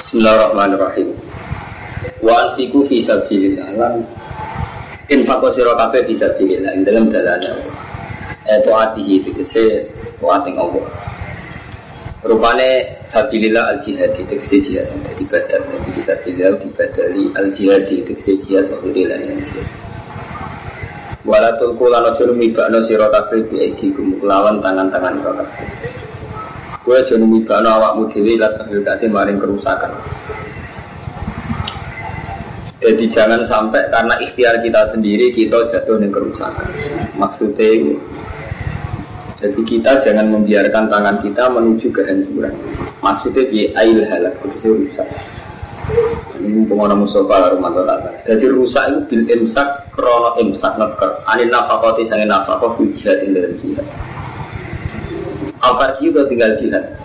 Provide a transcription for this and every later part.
Bismillahirrahmanirrahim. Wa anfiku fi sabilillah lan infaq sira kabeh fi sabilillah ing dalam dalane Eh taatihi tegese taati Allah. Rupane sabilillah al jihad itu jihad dadi badal dadi bisa sabilillah dibadali al jihad tegese jihad wa ila jihad. Wala tulku lan aja numibakno sira kabeh bi aidikum lawan tangan-tangan kabeh. Kowe aja numibakno awakmu dhewe lan tahlukate maring kerusakan. Jadi jangan sampai karena ikhtiar kita sendiri kita jatuh dengan kerusakan. Maksudnya jadi kita jangan membiarkan tangan kita menuju kehancuran. Maksudnya di ail halak itu rusak. Ini pengono Mustafa Romanto Tata. Jadi rusak itu bil imsak krono imsak neker. Anin nafakoti sange nafakot fil jihad in dalam jihad. Apa itu tinggal jihad.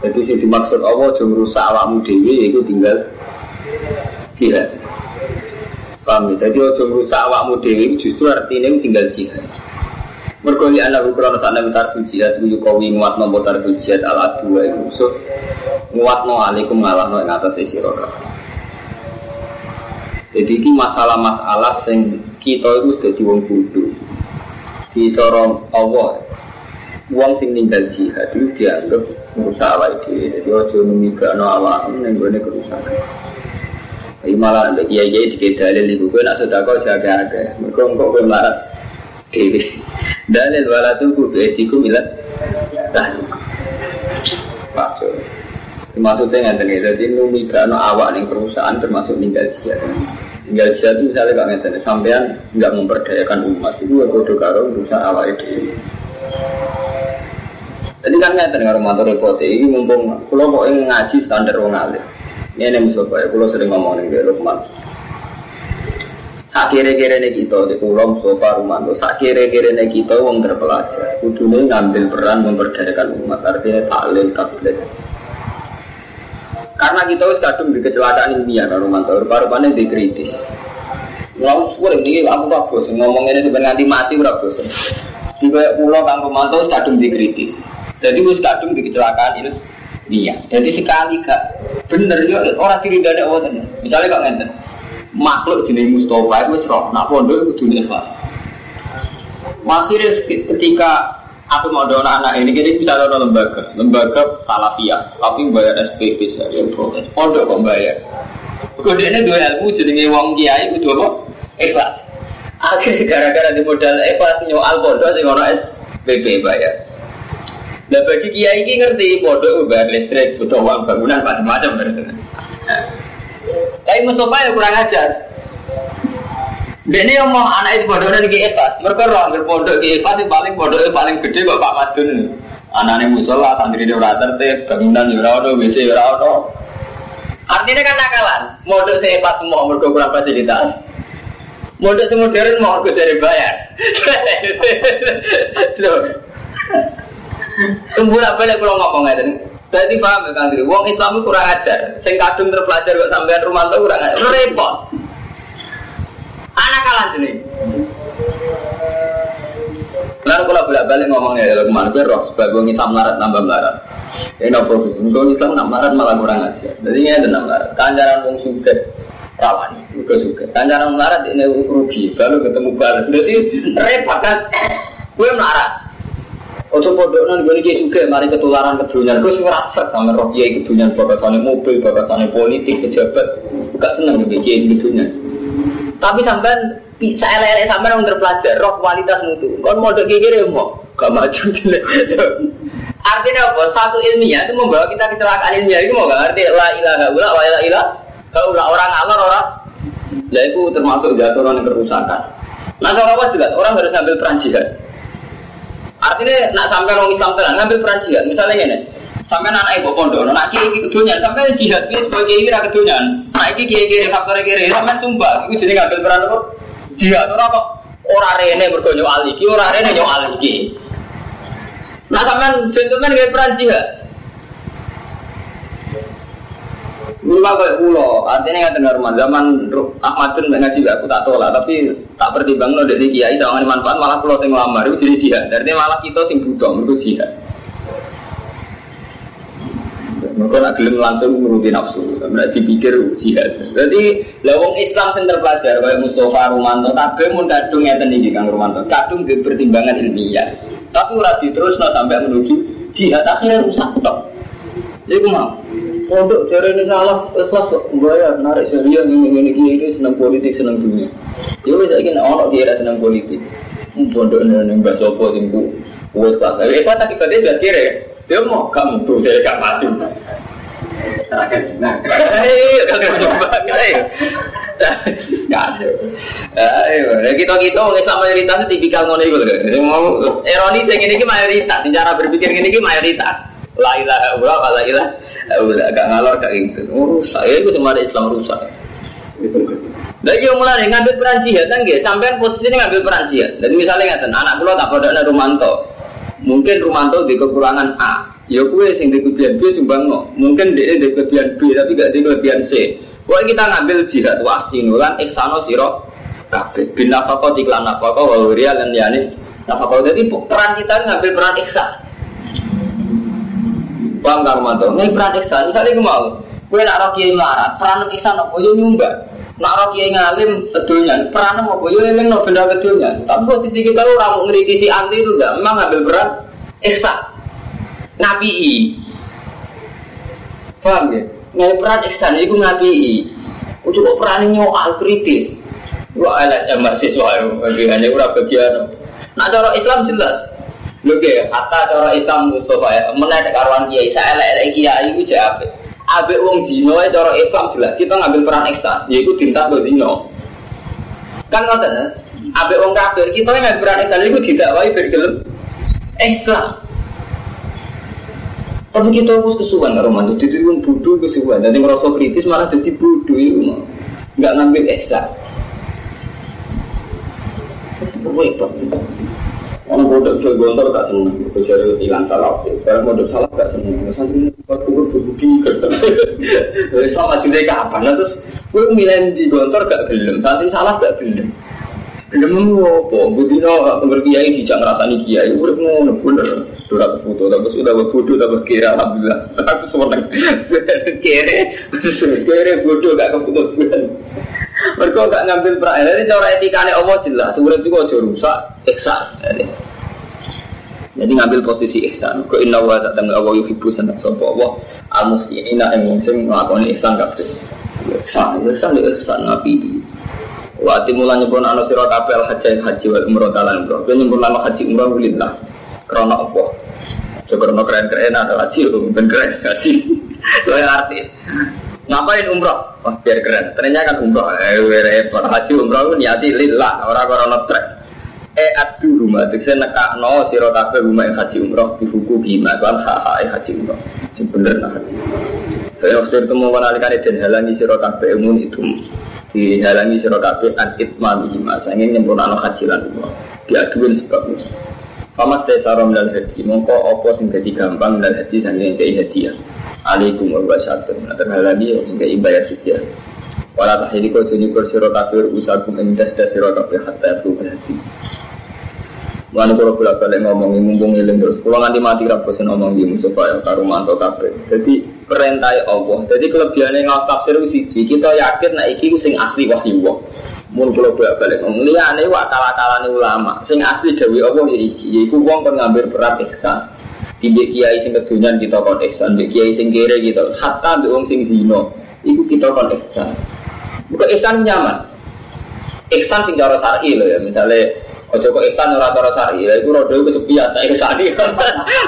Jadi sih dimaksud Allah jom rusak awakmu dewi itu tinggal jihad. Paham ya? Jadi ojo merusak awakmu dewi justru artinya tinggal jihad. Mergoli anak ukuran sana minta jihad Uyu kawi nguat nomor tarbu jihad ala dua itu musuh Nguat no alikum ngalah no yang atas isi roda Jadi ini masalah-masalah yang kita itu sudah wong bodoh Di Allah Uang sing ninggal jihad itu dianggap merusak awak itu Jadi ojo memigak no awak ini yang kerusakan ini malah untuk kiai kiai di dalil ibu gue nak sudah kau jaga jaga. Mereka engkau gue melarat dewi. Dalil wala tuh gue etiku milat tahu. Pak Maksudnya nggak tahu. Jadi numi kano awak nih perusahaan termasuk tinggal jihad. Tinggal jihad itu misalnya kalau nggak tahu. Sampean nggak memperdayakan umat itu gue bodoh karo berusaha awak itu. Jadi kan nggak tahu ngaruh repot ini mumpung kalau mau ngaji standar wong alim. Ini yang Mustafa ya, kalau sering ngomong nih Lukman. Sak kira-kira nih kita di pulau Mustafa Rumanto. Sak kira-kira nih kita uang terpelajar. Kudunya ngambil peran memberdayakan umat. Artinya taklil tablet. Karena kita harus kadung di kecelakaan ilmiah kan Rumanto. Rupa-rupanya dikritis. Ngomong suara ini aku tak bosan ngomong ini sebenarnya nganti mati udah bosan. Di pulau Kang Rumanto kadung dikritis. Jadi harus kadung di kecelakaan ini. Iya. Jadi sekali gak bener ya orang diri dari Allah tenan. Misalnya kok ngenten. Makhluk jenis Mustafa itu serok, nak pondok itu dunia kelas. Akhirnya ketika aku mau doa anak ini, jadi bisa doa lembaga, lembaga salafiyah, tapi bayar SPP saya, pondok kok bayar. Kemudian dua ilmu jadi wong kiai itu apa? Ikhlas. Akhirnya gara-gara di modal ikhlas nyoal pondok sing ono SPP bayar. Nah bagi kiai ini ngerti bodoh bayar listrik, butuh uang bangunan macam-macam berarti. Tapi Mustafa ya kurang ajar. Dan ini mau anak itu bodoh dan kiai Mereka orang berpondok kiai yang paling bodoh paling gede bapak Madun. Anaknya musola, santri di orang tertib, bangunan di orang WC di orang Artinya kan nakalan. Modal saya pas semua mereka kurang fasilitas. Modal semodern mau aku dari bayar. Loh, Tembula balik kalau ngomong ngeten. Jadi paham ya Kang Wong Islam itu kurang ajar. Sing kadung terpelajar kok sampean rumah tuh kurang ajar. Repot. Anak kalah sini. Lalu kalau bolak balik ngomongnya ya ke mana gue roh sebagai Islam melarat nambah melarat. Ini sih? Kalau Islam nak melarat malah kurang ajar. Jadi ini ada melarat. Kanjaran wong suka rawan juga suka. Kanjaran melarat ini rugi. Baru ketemu balas. Jadi repot kan? Gue melarat. Ojo pondok nan gue nih juga mari ketularan kedunya. Gue sih ngerasa sama roh kiai kedunya bakasannya mobil, bakasannya politik, pejabat. Gak seneng gue kiai kedunya. Tapi sampean bisa lele sampean orang terpelajar roh kualitas mutu. Kon mau kiai kiri mau gak maju Artinya apa? Satu ilmiah itu membawa kita kecelakaan ilmiah itu mau gak ngerti la ilaha illa wa la ilaha illa orang ngalor orang. Lah itu termasuk jatuh orang kerusakan. Nah kalau apa jelas orang harus ngambil peran jihad. Artinya nak sampai orang Islam tenan ngambil peran jihad. Misalnya ini, sampai anak ibu pondok, nak kiri itu dunia, sampai jihad ini sebagai kiri ke dunia. Nah ini kiri kiri faktor kiri, sampai sumpah, itu jadi ngambil peran apa? Jihad orang kok orang rene berkonyo aliki, orang rene nyo aliki. Nah sampai gentleman ngambil peran jihad. Mula kayak pulau, artinya nggak dengar zaman Ahmadun nggak ngaji aku tak tolak, tapi tak pertimbang lo dari kiai sama manfaat malah pulau yang lamar itu jadi jihad. Artinya malah kita sing butuh itu jihad. Mereka nak gelem langsung merugi nafsu. Nek dipikir jihad. Jadi lawang Islam sing terpelajar kayak Mustafa Rumanto kabeh mun kadung ngeten iki Kang Rumanto. Kadung di pertimbangan ilmiah. Tapi ora diterusno sampai menuju jihad akhirnya rusak tok. Iku mau. Pondok dari ini salah, ikhlas kok bayar, narik serius ini ini ini senang politik senang dunia. Ya wes lagi nak orang dia senang politik. Pondok ini ini bahasa apa sih bu? Buat apa? Eh, apa tadi tadi dia kira dia mau kamu tuh saya gak mati. Nah, ayo kita kita Islam mayoritas tipikal ngono loh. Mau ironi saya ini mayoritas, cara berpikir ini mayoritas. La ilaha illallah, la ilaha udah agak ngalor kayak gitu. Oh, saya itu cuma ada Islam rusak. Gitu. Dan yang mulai ngambil peran jihad kan gitu, sampai posisi ini ngambil peran jihad. Dan misalnya ngatain anak pulau tak ada Rumanto, mungkin Rumanto di kekurangan A, ya kue sing di kelebihan B sumbang no. Mungkin dia di kelebihan B tapi gak di kelebihan C. Pokoknya kita ngambil jihad wahsi nulan ikhsano siro kabeh bin nafako iklan nafako waluria dan yani nafako jadi peran kita ngambil peran ikhsan Paham kang mantu? Nih peran misalnya gue mau, gue nak roh kiai melarat, peran ihsan apa yo nyumbang. Nak ngalim kedulnya, peran apa yo eling no benda kedulnya. Tapi posisi kita lu ramu ngeriti si anti itu enggak, memang ngambil peran ihsan. Nabi Paham ya? Ngai peran ihsan itu ngapi Ujuk kok peran nyoal kritis. Wah LSM mahasiswa, hanya udah bagian. Nah cara Islam jelas, Lho ke, hatta cara Islam Mustafa ya, menaik karuan kiai, saya elek kiai itu jadi? Abe wong zino cara Islam jelas, kita ngambil peran ekstra, yaitu tinta ke zino. Kan ngoten ya, abe wong kafir, kita ngambil peran ekstra, itu tidak wae bergelem ekstra. Tapi kita harus kesuwan karo mantu, jadi wong bodoh kesuwan, nanti merasa kritis malah jadi bodoh itu nggak ngambil ekstra. Orang bodoh jual gontor gak seneng, kecuali hilang salah. Kalau bodoh salah gak seneng. Santri waktu gue berbudi kerja. Salah juga kapan? Nah, terus gue milih di gontor gak gelem. Santri salah gak gelem. Gelem apa? Budino berkiai dijak ngerasani kiai. Udah ngono bener. Sudah foto, tapi sudah bodoh, tapi kira alhamdulillah. Aku seneng. Kere, kere bodoh gak keputus mereka gak ngambil peran. Jadi cara etikanya Allah jelas. Urip juga aja rusak, ihsan. Jadi ngambil posisi ihsan. Kau inna wa tak tengah Allah yuhibu senang sopa Allah. Al ini nak yang sing ngelakoni ihsan kabeh. Ihsan, ihsan, ihsan ngapi. Waktu mulai nyebut anu siro kabeh al haji haji wa umroh talan umroh. Nyebut nama haji umroh ulillah. Karena apa? Coba keren-keren ada haji, bukan keren haji. Itu arti. Ngapain umroh? Wah, biar keren. Ternyata kan umroh. Eh, repot. Haji umroh niati lillah. Orang-orang trek. Eh, adu rumah. Itu saya nekak no kafe rumah haji umroh. Di buku gimana? Kan haha haji umroh. Ini bener nah haji. Waktu itu mau menalikan dan halangi siro kafe umum itu. Dihalangi siro kafe an itmam hima. Saya ingin nyempurna haji lan umroh. Diaduin sebabnya. Pamas tesarom dan haji. Mongko opo sing jadi gampang dan haji sanggeng kayak hadiah alaikum wa wabarakatuh nah terhalani hingga ibadah suci Wala tahili kau tuni bersiro kafir usahakum endas das siro kafir hatta itu berhati. Mana kalau bolak balik ngomong mumpung iling terus, kalau nanti mati rapat ngomong di Mustafa yang karu manto kafir. Jadi perintah Allah. Jadi kelebihannya ngawas tafsir siji, kita yakin nak iki sing asli wahyu Allah. Mun bolak balik liane wa kala ulama, sing asli dewi Allah ya iki, yaiku wong pengambil berat ihsan. Di kiai sing kedunyan kita kon ihsan, kiai sing kere kita. Hatta wong sing zino, itu kita kon ihsan. Bukan ihsan nyaman. Ihsan sing cara syar'i loh ya, misalnya Ojo kok ihsan ora cara syar'i, lha iku rodo iku sepian tak ihsan.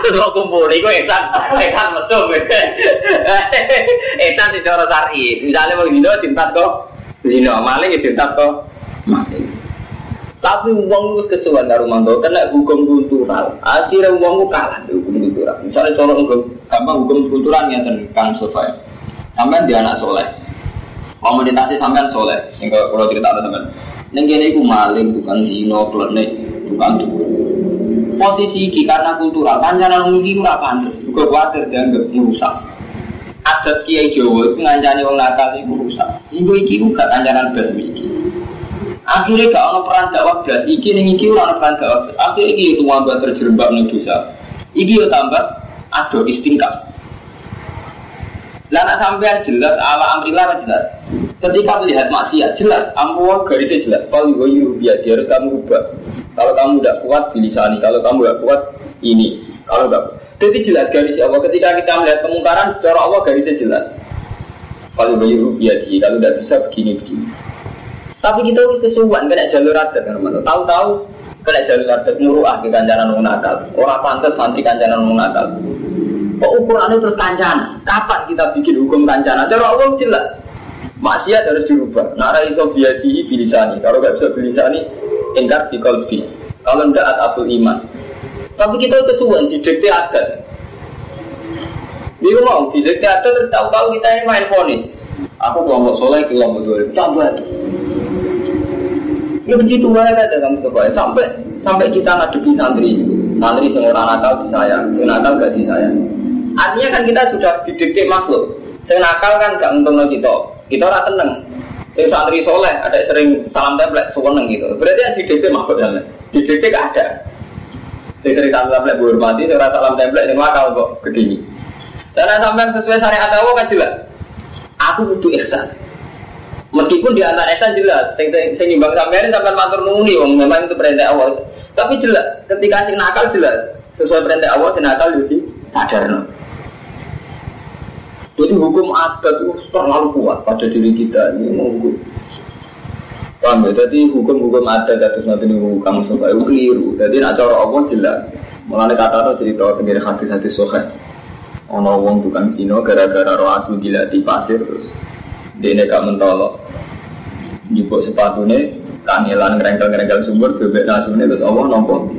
Terus kumpul iku ihsan, ihsan mesum. Ihsan sing cara syar'i. Misalnya wong zino tintat kok zino, maling ya tintat kok maling. Tapi uang itu kesuwan karo mantu kena hukum kultural. Akhirnya uang itu kalah di hukum kultural. Misalnya contoh hukum gampang hukum kultural yang tentang survei. Sampai dia anak soleh. Komunitasnya sampai soleh. Sehingga kalau cerita ada sampai. Neng kene iku maling bukan dino klenek bukan tuh. Posisi iki karena kultural, kancanan mungkin ora pantes. Juga kuatir dianggap merusak. Adat Kiai Jawa itu ngancani wong nakal iku rusak. Sehingga iki juga kancanan blas iki. Akhirnya gak ada peran dakwah belas. Iki nih iki orang peran dakwah. Akhirnya iki itu wabah terjerembab nih dosa. Iki yo tambah ada istingkah. Lah sampean jelas ala amrillah jelas. Ketika melihat maksiat jelas, ampuh garisnya jelas. Kalau gue biar dia harus kamu ubah. Kalau kamu tidak kuat bilisani, kalau kamu tidak kuat ini, kalau tidak. Jadi jelas garis Allah. Ketika kita melihat kemungkaran, cara Allah garisnya jelas. Kalau gue biar dia, kalau tidak bisa begini begini. Tapi kita harus kesuwan kena jalur adat kan Tahu-tahu kena jalur adat muruah di kancanan nakal. Orang pantas santri kancanan nakal. Kok ukurannya terus kancanan? Kapan kita bikin hukum kancanan? Cara Allah jelas. Maksiat harus dirubah. Nara iso biadi bilisani. Kalau nggak bisa bilisani, ingkar di kolbi. Kalau tidak atabul iman. Tapi kita kesuwan di dikte adat. Dia mau di adat tahu-tahu kita ini main fonis. Aku kelompok soleh, kelompok dua. Tambah Ya begitu mereka ada kamu coba sampai sampai kita ngadepi santri, santri yang orang nakal disayang, yang nakal gak disayang. Artinya kan kita sudah didikte makhluk. Yang nakal kan gak untung kita, kita orang tenang. Saya santri soleh, ada sering salam template, seneng gitu. Berarti yang didikte makhluk ya, didikte gak ada. Saya sering salam template hormati, saya salam template yang nakal kok begini. Karena sampai sesuai syariat Allah kan jelas. Aku butuh ihsan. Meskipun di antara itu jelas, sing sing sing imbang sampeyan sampean matur memang itu perintah Allah. Tapi jelas, ketika sing nakal jelas sesuai perintah Allah sing nakal jadi sadar. Jadi hukum adat itu terlalu kuat pada diri kita ini hukum. Paham ya? Jadi hukum-hukum adat atas nanti ini hukum supaya keliru. Jadi nak cara Allah jelas. Mulai kata itu cerita tentang hadis-hadis sohail. Ono wong tukang sino gara-gara roh asu gila di pasir terus dia gak mentolok nyebut sepatunya kangelan ngerengkel-ngerengkel sumur bebek nasune terus Allah nompo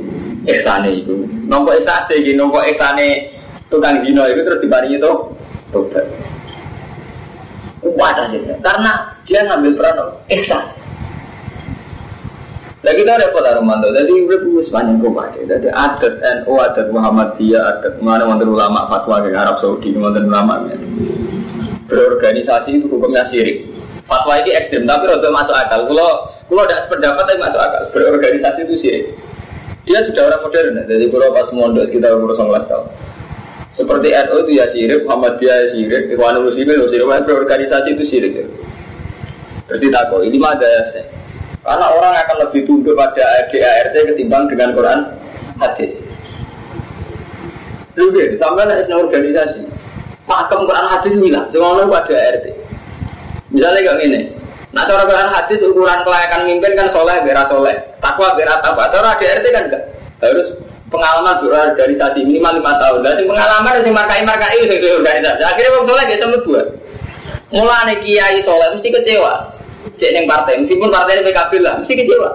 esane itu nompo esane iki nompo esane tukang zina itu terus dibaringi itu tobat kuat aja karena dia ngambil peran ihsan Nah kita repot Armando, jadi udah sepanjang kau pakai. Jadi adat NU, adat Muhammadiyah, adat mana mantan ulama fatwa ke Arab Saudi, mantan ulama berorganisasi itu hukumnya sirik. Fatwa ini ekstrim, tapi untuk masuk akal. Kalau kalau tidak sependapat tapi masuk akal. Berorganisasi itu sirik. Dia sudah orang modern, jadi kalau pas mondok sekitar umur 19 tahun. Seperti NU itu ya sirik, Muhammadiyah ya sirik, Ikhwanul Muslimin ya sirik, berorganisasi itu sirik. Terus ditakut, ini mah ada Karena orang akan lebih tunduk pada DART ketimbang dengan Quran hadis. Lu sampai ada organisasi. Pakem Quran hadis bilang, semua pada RT. Misalnya kayak gini, nah cara Quran hadis ukuran kelayakan mimpin kan soleh, berat soleh, takwa berat apa. Cara ada RT kan enggak harus pengalaman berorganisasi minimal lima tahun. Dan pengalaman yang markai markai itu organisasi. Akhirnya orang soleh dia temu dua. Mulai kiai soleh mesti kecewa. Cek yang partai, meskipun partai ini PKB lah, mesti kecewa.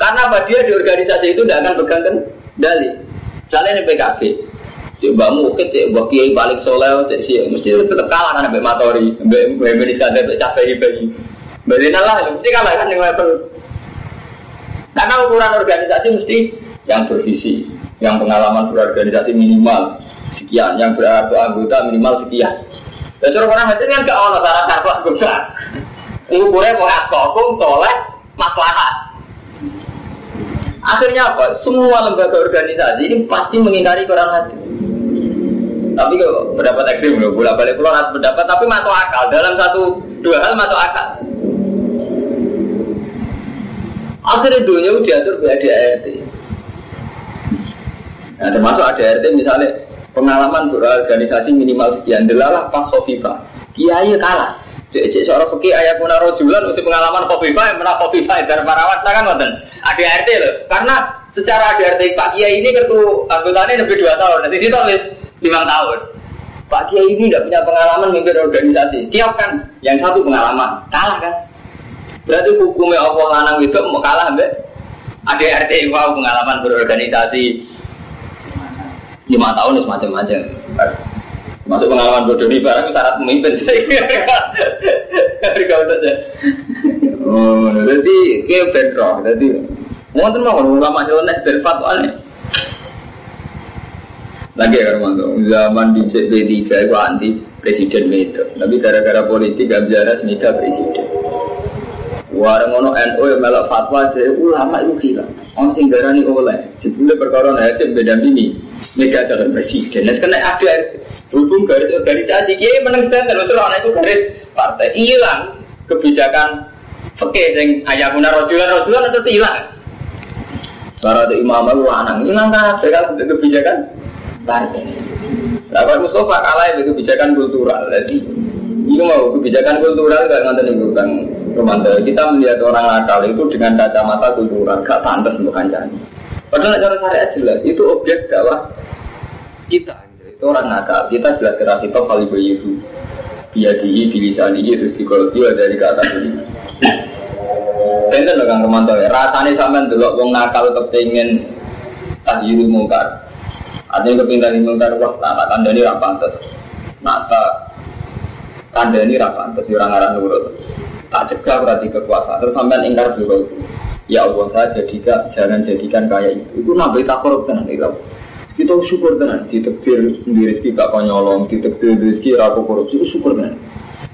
Karena apa dia di organisasi itu tidak akan pegang kendali. Misalnya ini PKB, Cek mbak mukit, cek mbak kiai paling soleh, cek sih mesti tetap kalah kan mbak matori, mbak mbak ada mbak capek bagi. Mbak Zina lah, mesti kalah kan yang level. Karena ukuran organisasi mesti yang bervisi, yang pengalaman berorganisasi minimal sekian, yang berarti anggota minimal sekian. Dan cara orang hati kan gak ono syarat-syarat anggota. Ukurnya mau soleh, maslahat. Akhirnya apa? Semua lembaga organisasi ini pasti mengingkari Quran hati. Tapi kok pendapat ekstrim loh, bolak balik pulau harus pendapat, tapi masuk akal dalam satu dua hal masuk akal. Akhirnya dunia diatur di ADART. Nah, termasuk ADART misalnya pengalaman berorganisasi minimal sekian delalah pas Kofifa. Kiai kalah. Seorang fakir ayah pun rojulan usia pengalaman Kofifa yang menang Kofifa dari parawat kan nonton ADART loh. Karena secara ADART Pak Kiai ini kartu anggotanya lebih dua tahun. Nanti situ lima tahun. Pak Kiai ini tidak punya pengalaman memimpin organisasi. Kiai kan yang satu pengalaman, kalah kan? Berarti hukumnya Allah lanang itu mau kalah mbak? Ada RT wow pengalaman berorganisasi lima tahun itu macam-macam. Masuk pengalaman bodoh di barang syarat memimpin. Kau saja. Oh, jadi kayak bentrok. Jadi mau tuh mau ulama jalan berfatwa nih. Lagi ya Romanto, zaman di CP3 itu anti presiden itu. Tapi gara-gara politik gak bisa resmika presiden. Warang ono NU yang melak fatwa jadi ulama itu hilang. Orang sing darani oleh. Jebule perkara nasib beda ini. Mega calon presiden. Nah, kena ada Berhubung garis organisasi, kiai menang standar, terus orang itu garis partai hilang kebijakan Oke, yang ayah guna rojulan rojulan itu hilang. Kalau ada imam itu anak hilang kan, dengan kebijakan partai. Pak Mustafa kalah itu kebijakan kultural. Jadi ini mau kebijakan kultural gak ngantar nih bukan romantis. Kita melihat orang nakal itu dengan kacamata kultural, gak pantas untuk kancani. Padahal cara syariat jelas itu objek dakwah kita. Itu orang nakal. Kita jelas kira kita kali bayi itu biadihi bilisanihi terus dikoloti dari kata ini. Benten lho Kang Romanto ya, rasane sampean delok wong nakal kepengin tahyirul mungkar. Artinya kepingin mungkar wah tak tak kandani ra pantes. Nak tak kandani ra pantes ya ora ngaran nurut. Tak cegah berarti kekuasaan terus sampean ingkar dulu. Ya Allah saya jadikan jangan jadikan kayak itu. Itu nabi takor tenan itu kita syukur tenan ditekdir di rezeki gak konyolong ditekdir rezeki rapo korupsi. Itu syukur tenan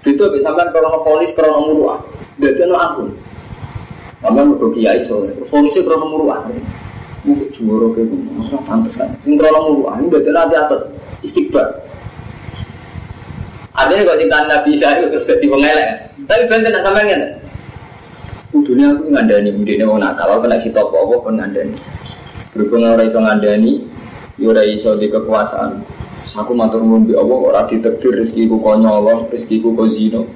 itu bisa sampai krono polis krono muruah. Jadi no ampun sama mau kiai soalnya. Polisnya krono muruah. Mungkin juara gitu maksudnya pantas kan? Sing krono muruah. Ini jadi nanti atas. Istiqbar ada yang kalau cinta nabi saya terus jadi pengelek. Tapi benten sama yang dunia aku ngandani, dunia mau nakal, kalau kena kita apa-apa pun ngandani. Berhubung orang iso ngandani, Yura iso di kekuasaan. Aku matur nuwun bi Allah ora ditakdir rezeki ku konyol, rezeki ku kozino.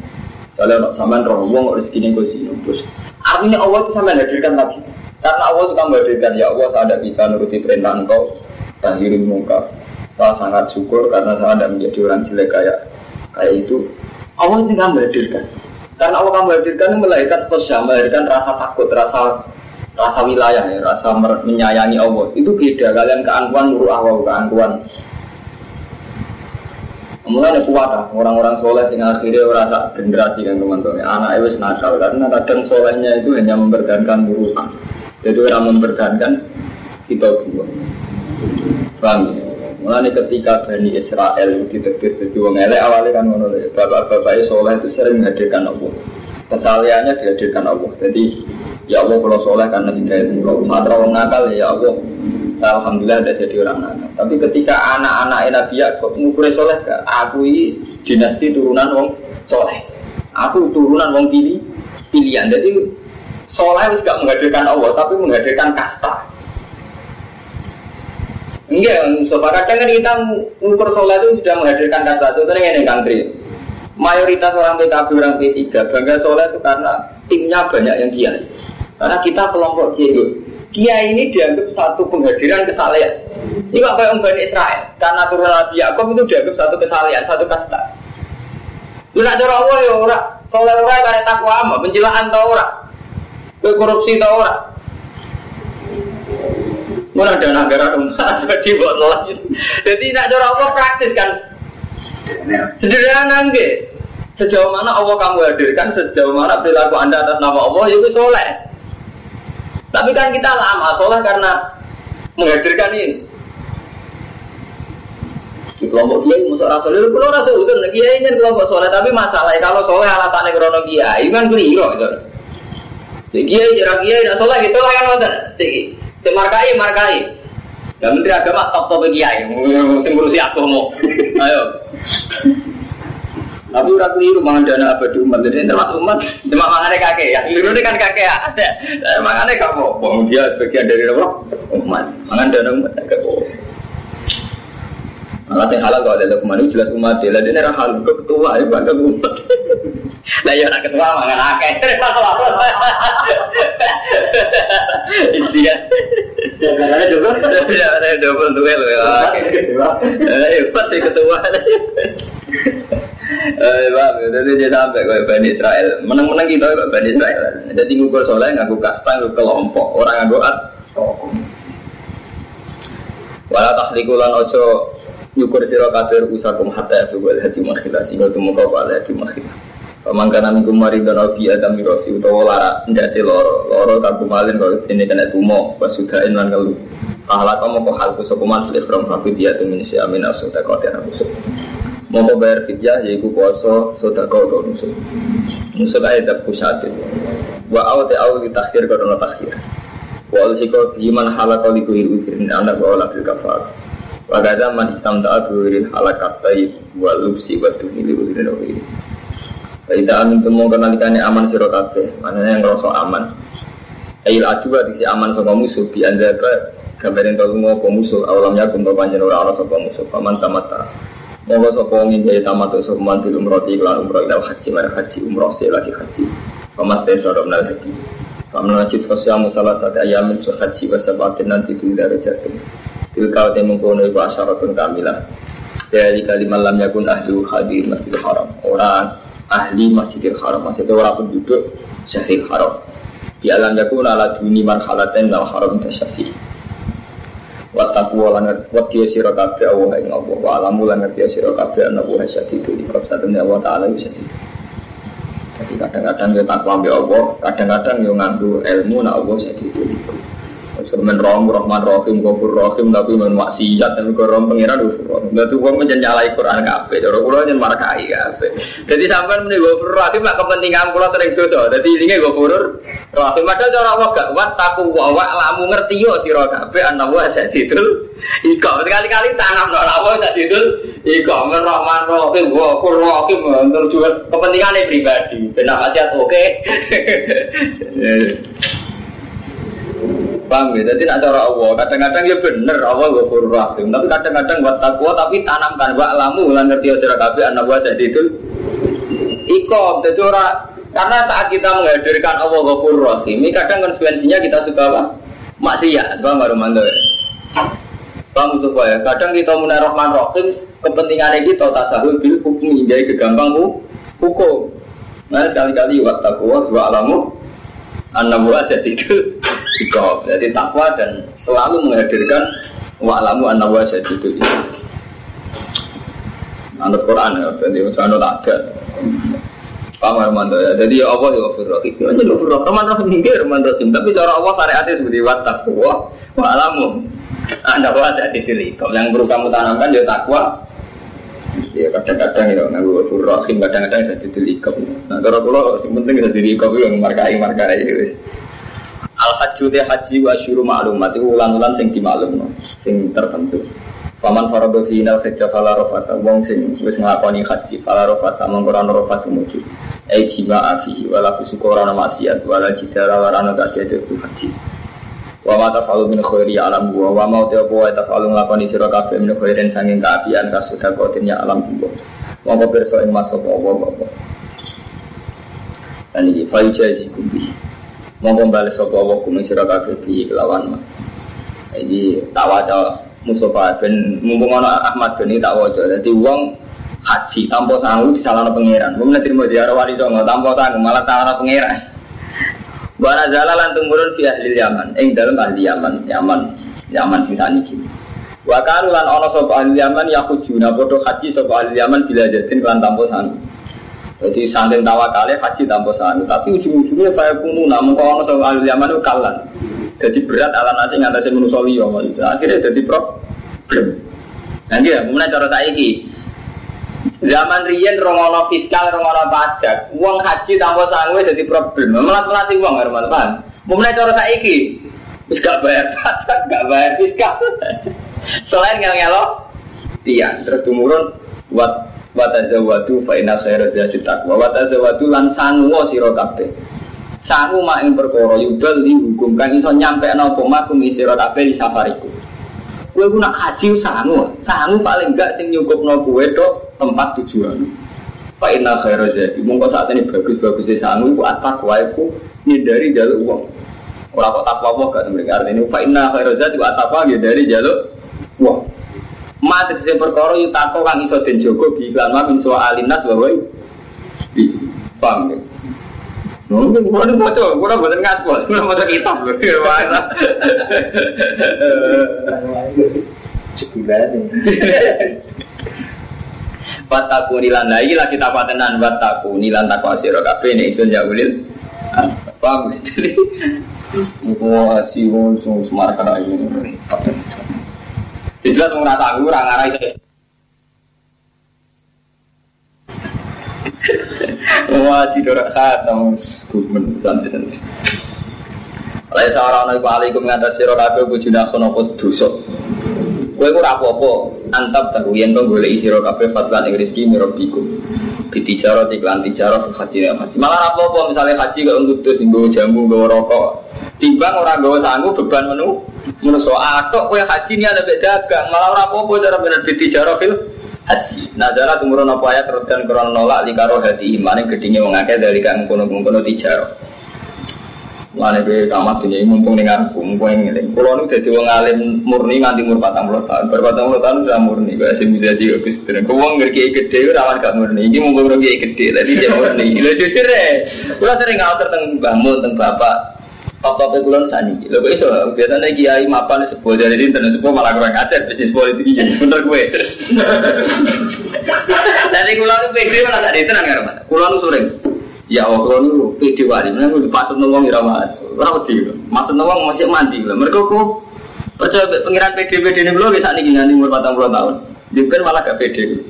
Kalau nak sampean roh wong rezeki ning kozino. Terus artinya Allah itu sampean hadirkan lagi. Karena Allah itu kamu hadirkan ya Allah saya tidak bisa nuruti perintah engkau tahirin muka. Saya sangat syukur karena saya tidak menjadi orang jelek kayak kayak itu. Allah itu kamu hadirkan. Karena Allah kamu hadirkan melahirkan khosya, melahirkan rasa takut, rasa rasa wilayah ya, rasa menyayangi Allah. Itu beda. Kalian keangkuhan nuru Allah. Keangkuhan. Mulai ada kuat orang-orang soleh sing akhirnya rasa generasi kan teman-teman. Anak itu nakal. Karena kadang solehnya itu hanya mempertahankan urusan jadi orang mempertahankan kita dua bang ya? Mulai ketika Bani Israel diterbit jadi wong elek awalnya kan bapak-bapak soleh itu sering menghadirkan Allah kesalahannya dihadirkan Allah. Jadi Ya Allah kalau soleh karena hidayat engkau Matra orang nakal ya Allah. Saya Alhamdulillah ada jadi orang nakal. Tapi ketika anak-anak Nabi Yaakob Ngukur soleh? Aku ini dinasti turunan wong soleh. Aku turunan wong pilih Pilihan. Jadi soleh harus gak menghadirkan Allah Tapi menghadirkan kasta. Enggak, Mustafa. Kadang kan kita ngukur soleh itu sudah menghadirkan kasta. Itu yang country Mayoritas orang PKB, orang P3 Bangga soleh itu karena timnya banyak yang kiai karena kita kelompok kiai. Kiai ini dianggap satu penghadiran kesalahan. Ini kok kayak Bani Israel. Karena turun Nabi Yakob itu dianggap satu kesalahan, satu kasta. Itu nak cara Allah ya ora. Soalnya ora karena takwa ama, pencilaan tau ora. Korupsi tau ora. Mana ada negara umat jadi buat. Jadi nak cara Allah praktis kan. Sederhana nggih. Sejauh mana Allah kamu hadirkan, sejauh mana perilaku anda atas nama Allah, ya itu soleh. Tapi kan kita lama sholat karena menghadirkan ini. Di kelompok kiai musuh rasul itu kalau rasul itu kiai ingin kelompok sholat tapi masalahnya kalau sholat alasannya krono kiai kan keliru gitu. Jadi kiai jarak kiai tidak sholat gitu lah kan nonton. Si markai markai. Ya menteri agama top top kiai, mungkin ngurusi aku mau. Ayo. Tapi udah keliru mangan dana abadi umat. Jadi termasuk umat, cuma mangannya kakek ya. Keliru ini kan kakek ya. Mangannya kamu, bohong dia bagian dari apa? Umat. Mangan dana umat agak bohong. Malah yang halal kalau ada ke mana jelas umat dia. Lah dia halal ke ketua ya bangga umat. Lah ya anak ketua mangan akeh. Iya. Ya karena double. Ya ada double tuh ya. Eh, pasti ketua. Eh, Pak, jadi dia sampai kayak Bani Israel. Menang-menang kita kayak Bani Israel. Jadi ngukur soleh, ngaku kasta, ngaku kelompok. Orang ngaku at. Walau tahliku lan ojo nyukur siro kafir usakum hatta ya wal hati makhilah sehingga temu kau pada hati makhilah. Pemangkana minggu mari dan obi adam mirosi utawa lara ndak si loro loro tak kumalin kalau ini kena tumo pas sudah inlan kalau Ahla kamu kau hal kusokuman sudah from hafi dia tuh minisi amin asuta kau tiada kusuk. Mau bayar fidyah yaitu poso sodako atau nusuk. Nusuk ayat tak pusatin. Wa awte aw di takhir kau takhir. Wa al siko iman halakau di kuhir ujirin anak wa olah bil kafar. Wakada man istam taat wiril halakatai wa lubsi wa tuhili wirin wiri. Kita amin temu kenalikane aman sira kabeh, manane yang ngrasa aman. Ail adu diksi aman saka musuh bi andaka gambarin tau ngopo musuh awalamnya kum panjen ora ana saka musuh paman tamata. Monggo sapa wong ing daya tamat sapa man bil umroh iklan umroh ila haji mara haji umroh se lagi haji. Paman te sora nal haji. Paman wajib fasyamu salah satu ayamin su haji wa sabatin nanti tu darajatin. Tilka te mengkono iku asyaratun kamilah. Dari kalimat lam yakun ahli hadir masjidil haram. Orang ahli masjidil haram maksudnya orang penduduk syahid haram. Di alam yakun ala duni marhalaten haram tasyafi. Wataku lan ngerti sira kabeh Allah ing Allah. Wa alamu lan ngerti sira kabeh ana wa syadidul iqab. Satune Allah taala bisa Jadi kadang-kadang kita takwa Allah, kadang-kadang yo nganggo ilmu nak Allah syadidul iqab. Semen rom rahman rahim gofur rahim tapi men maksiat tapi kok rom pengiran gofur rahim. Dadi wong menjadi Quran kabeh. Cara kula nyen markai kabeh. Dadi sampean muni gofur rahim mak kepentingan kula sering dosa. Dadi ilinge gofur rahim ada cara wa gak wat taku wa lamu ngerti yo sira kabeh ana wa sadidul Iko kali-kali tanam ora wa sadidul Iko men rahman rahim gofur rahim tujuan kepentingan pribadi. Ben maksiat oke. Paham ya? Jadi nak cara Allah, kadang-kadang ya bener Allah ghafur rahim, tapi kadang-kadang buat takwa tapi tanamkan wa lamu lan ngerti ya sira anak wa jadi itu ikom jadi ora karena saat kita menghadirkan Allah ghafur rahim, ini kadang konsekuensinya kita suka apa? Maksiat, paham baru ya? Paham supaya kadang kita mulai rahman rahim, kepentingannya kita tasahul bil hukum jadi kegampang hukum. Nah sekali-kali wa takwa wa alamu anak buah jadi ikob jadi takwa dan selalu menghadirkan wa'lamu anak buah jadi itu anak Quran ya jadi misalnya ada. Paham Armando ya jadi ya Allah ya Ghafur Rahim ya jadi Ghafur Rahim Rahman Rahim hingga Rahman Rahim tapi cara Allah syariatnya seperti wa takwa wa'lamu anak buah jadi itu yang perlu kamu tanamkan ya takwa Ya kadang-kadang ya nganggo rahim kadang-kadang jadi dilikop. Nah kalau kalau yang penting jadi dilikop yang markai markai ya Al haji teh haji wa syuru ma'lumat itu ulang-ulang sing dimaklum sing tertentu. Paman faradu fi nal hajja fala rafata wong sing wis nglakoni haji fala rafata mongko ora rafat sumuju. Jima afihi wala kusukora maksiat wala jidara gak jadi haji. Wa ma tafalu min khairi alam gua wa ma ta wa tafalu nglakoni sira kabeh min khairin sanging kaapian kasuda kotin ya alam gua. Wa ma pirsa ing masuk apa apa. Dan iki fa jazi kubi. Monggo bales sapa wa kum sira kabeh bi kelawan. Iki tak waca Mustafa ben mumpung ana Ahmad ben tak waca. Dadi wong haji tanpa sanggup disalahno pangeran. Mun terima ziarah wali songo tanpa sanggup malah salahno pangeran. Wana zala lan tumurun fi ahli Yaman, ing dalam ahli Yaman, Yaman, Yaman sing saniki. Wa karu lan ana sapa ahli Yaman ya hujuna padha haji sapa ahli Yaman bila jatin lan tanpa sanu. Jadi saking tawakale haji tanpa sanu, tapi ujung-ujungnya kaya kuno namun kok ana sapa ahli Yaman kalan. Jadi berat ala nasi ngatasin manusia liya Akhirnya jadi problem. Nanti ya, kemudian cara saiki, Zaman riyen rongono fiskal, rongono pajak, uang haji tanpa sanggup jadi problem. Melat melatih uang teman teman. Mulai cara saiki, wis gak bayar pajak, gak bayar fiskal. Selain ngel ngelo, tiang terus tumurun wat watazawadu fa inna khaira zati taqwa watazawadu lan sangu sira kabeh. Sangu mak perkara yudal di hukum iso nyampe apa makum sira kabeh di safariku. Kowe ku nak haji sangu, sangu paling enggak sing nyukupno kowe tok tempat tujuan. Pak Inna khairu jadi mongko saat ini bagus-bagus sangu iku atakwa iku dari jalur uang. Orang kok takwa apa gak mereka artinya Pak Inna khairu jadi atakwa dari jalur uang. Mati sing perkara yu tako kang iso den jogo bi iklan ma min alinas bahwa paham ya. Mungkin nih mau coba, gua buatan ngaspol, gua mau kitab loh. Sebulan. Wataku nilan lagi lah kita patenan wataku nilan takwa siro kafe ini isun jauhlil. Paham? Jadi, wah si sung semar kena ini. Jadi lah tunggu rasa aku orang arah itu. Wah si dorak khatam kumen santai santai. Oleh seorang nabi alaikum ngatas siro kafe bujuna kono dosa. Kowe ora apa-apa, antap tahu yen to golek sira kabeh fatlan ing rezeki mirabiku. Bitijaro iklan tijaro haji haji. Malah apa-apa misalnya haji kok ngudus nggo jamu nggo rokok. Timbang ora nggo sanggup beban menu menungso atok kowe haji ni ada dagang, malah ora apa-apa cara bener bitijaro fil haji. Jalan tumurun apa ayat terus dan krono nolak likaro hati iman yang gedingnya mengakeh dari kang kono kono tijaro. Mulane kowe kamar dunia mumpung ning aku, mumpung ngene. Kulo nu dadi wong alim murni nganti umur 40 tahun. Bar 40 tahun sudah murni, kok sing bisa di Gus Dur. Ku wong ngerti gede ora gak murni. Iki mumpung ora gede, tadi dia murni. Lho jujur e. Kulo sering ngatur teng mbahmu, teng bapak. Top-top kulon sani. Lho kok iso biasanya kiai mapan sebuah dari internet sebuah malah kurang ajar bisnis politik iki. Bener gue. Dari kulo nu pede malah tak ditenang karo Kulo nu sering Ya Allah, itu pede wali, mana gue dipasut nolong iramat, orang wedi, maksud nolong masih mandi lah. Mereka kok percaya pengiran pede pede ini belum bisa nih nganti umur patang puluh tahun, juga malah gak pede.